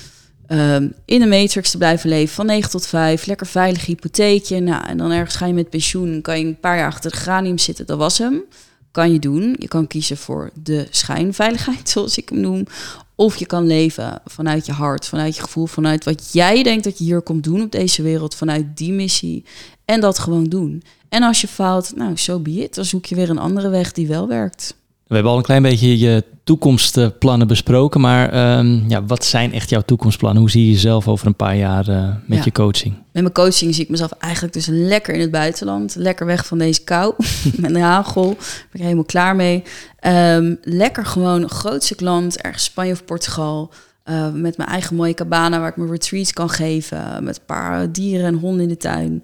Speaker 2: Ehm, in de matrix te blijven leven van 9 tot 5, lekker veilig hypotheekje. Nou, en dan ergens ga je met pensioen, kan je een paar jaar achter de granium zitten, dat was hem. Kan je doen. Je kan kiezen voor de schijnveiligheid, zoals ik hem noem. Of je kan leven vanuit je hart, vanuit je gevoel, vanuit wat jij denkt dat je hier komt doen op deze wereld, vanuit die missie. En dat gewoon doen. En als je faalt, nou, zo so be it. Dan zoek je weer een andere weg die wel werkt.
Speaker 1: We hebben al een klein beetje je toekomstplannen besproken, maar ehm, ja, wat zijn echt jouw toekomstplannen? Hoe zie je jezelf over een paar jaar uh, met je coaching?
Speaker 2: Met mijn coaching zie ik mezelf eigenlijk dus lekker in het buitenland, lekker weg van deze kou, met de hagel, ben ik helemaal klaar mee. Um, lekker gewoon een groot stuk land, ergens Spanje of Portugal, uh, met mijn eigen mooie cabana waar ik mijn retreats kan geven, met een paar dieren en honden in de tuin.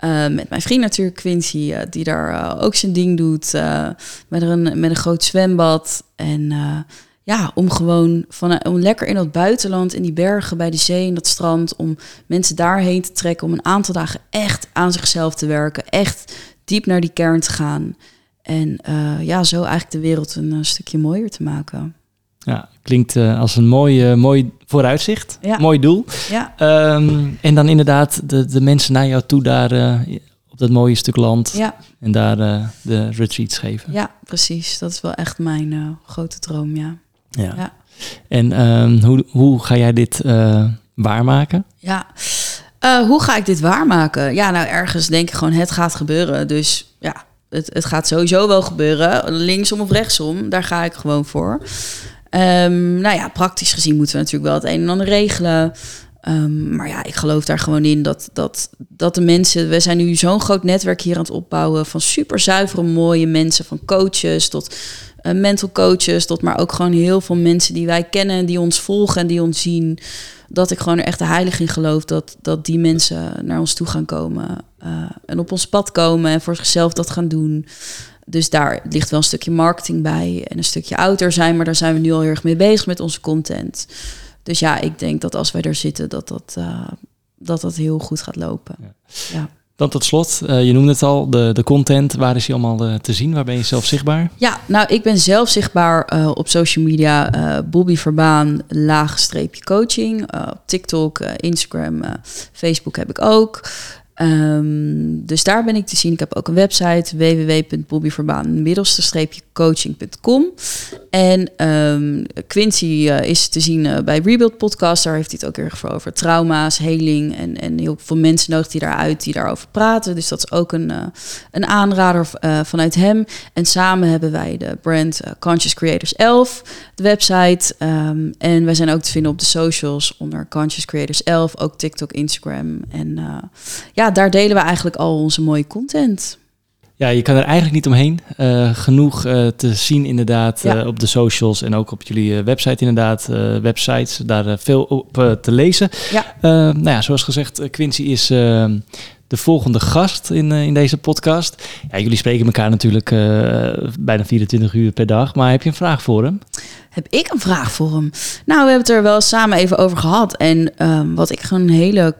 Speaker 2: Uh, met mijn vriend natuurlijk, Quincy, uh, die daar uh, ook zijn ding doet. met, een, met een groot zwembad. En ja, om gewoon van, om lekker in dat buitenland, in die bergen, bij de zee, in dat strand, om mensen daarheen te trekken, om een aantal dagen echt aan zichzelf te werken. Echt diep naar die kern te gaan. En ja, zo eigenlijk de wereld een stukje mooier te maken.
Speaker 1: Ja, klinkt uh, als een mooi, uh, mooi vooruitzicht. Ja. Mooi doel. Ja. Um, en dan inderdaad de, de mensen naar jou toe daar uh, op dat mooie stuk land. Ja. En daar de retreats geven.
Speaker 2: Ja, precies. Dat is wel echt mijn grote droom, ja.
Speaker 1: Ja. ja. En um, hoe, hoe ga jij dit waarmaken?
Speaker 2: Ja, hoe ga ik dit waarmaken? Ja, nou ergens denk ik gewoon het gaat gebeuren. Dus ja, het, het gaat sowieso wel gebeuren. Linksom of rechtsom, daar ga ik gewoon voor. Um, nou ja, praktisch gezien moeten we natuurlijk wel het een en ander regelen. Um, maar ja, ik geloof daar gewoon in dat, dat, dat de mensen. We zijn nu zo'n groot netwerk hier aan het opbouwen. Van super zuivere, mooie mensen. Van coaches tot uh, mental coaches. Tot maar ook gewoon heel veel mensen die wij kennen. Die ons volgen en die ons zien. Dat ik gewoon er echt de heilig in geloof. Dat, dat die mensen naar ons toe gaan komen. Uh, en op ons pad komen. En voor zichzelf dat gaan doen. Dus daar ligt wel een stukje marketing bij en een stukje ouder zijn, maar daar zijn we nu al heel erg mee bezig met onze content. Dus ja, ik denk dat als wij er zitten, dat dat, uh, dat, dat heel goed gaat lopen. Ja.
Speaker 1: ja. Dan tot slot, uh, je noemde het al, de, de content. Waar is die allemaal uh, te zien? Waar ben je zelf zichtbaar?
Speaker 2: Ja, nou, ik ben zelf zichtbaar op social media. Bobby Verbaan, laagstreepje coaching. op TikTok, Instagram, Facebook heb ik ook. Um, dus daar ben ik te zien. Ik heb ook een website www.bobbyverbaan coaching.com. En um, Quincy uh, is te zien uh, bij Rebuild Podcast. Daar heeft hij het ook erg voor over trauma's, heling. En, en heel veel mensen nodigt hij daaruit die daarover praten. Dus dat is ook een, uh, een aanrader vanuit hem. En samen hebben wij de brand Conscious Creators 11, de website. Um, en wij zijn ook te vinden op de socials onder Conscious Creators 11. Ook TikTok, Instagram. En ja, daar delen we eigenlijk al onze mooie content.
Speaker 1: Ja, je kan er eigenlijk niet omheen. Uh, genoeg uh, te zien inderdaad ja. uh, op de socials en ook op jullie website inderdaad. websites, daar veel op te lezen. Ja. nou ja, zoals gezegd, Quincy is de volgende gast in, in deze podcast. Ja, jullie spreken elkaar natuurlijk bijna 24 uur per dag. Maar heb je een vraag voor hem?
Speaker 2: Heb ik een vraag voor hem? Nou, we hebben het er wel samen even over gehad. En um, wat ik gewoon hele,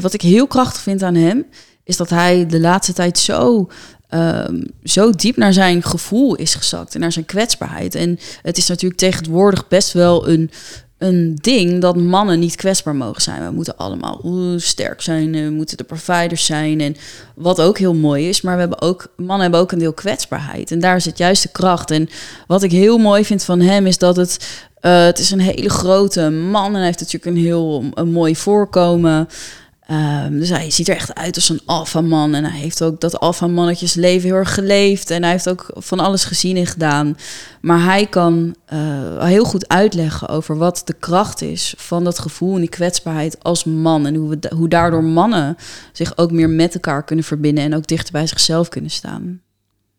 Speaker 2: wat ik heel krachtig vind aan hem, is dat hij de laatste tijd zo um, zo diep naar zijn gevoel is gezakt en naar zijn kwetsbaarheid. En het is natuurlijk tegenwoordig best wel een, een ding dat mannen niet kwetsbaar mogen zijn. We moeten allemaal sterk zijn, we moeten de providers zijn en wat ook heel mooi is. Maar we hebben ook, mannen hebben ook een deel kwetsbaarheid en daar zit juist de kracht. En wat ik heel mooi vind van hem is dat het, uh, het is een hele grote man en hij heeft natuurlijk een heel een mooi voorkomen. Um, dus hij ziet er echt uit als een alfaman. En hij heeft ook dat alfamannetjes leven heel erg geleefd. En hij heeft ook van alles gezien en gedaan. Maar hij kan uh, heel goed uitleggen over wat de kracht is van dat gevoel en die kwetsbaarheid als man. En hoe, we, hoe daardoor mannen zich ook meer met elkaar kunnen verbinden en ook dichter bij zichzelf kunnen staan.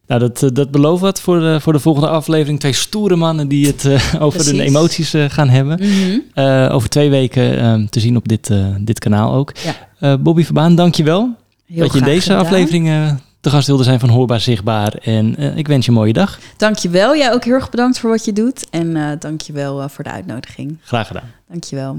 Speaker 1: Nou, dat, eh, dat belooft wat voor de, voor de volgende aflevering. Twee stoere mannen die het uh, over de emoties uh, gaan hebben. Mm over twee weken te zien op dit, dit kanaal ook. Ja. Bobby Verbaan, dank je wel. dat je in deze gedaan. aflevering te gast wilde zijn van Hoorbaar Zichtbaar. En ik wens je een mooie dag.
Speaker 2: Dank je wel. Jij ook heel erg bedankt voor wat je doet. En dank je wel voor de uitnodiging.
Speaker 1: Graag gedaan.
Speaker 2: Dank je wel.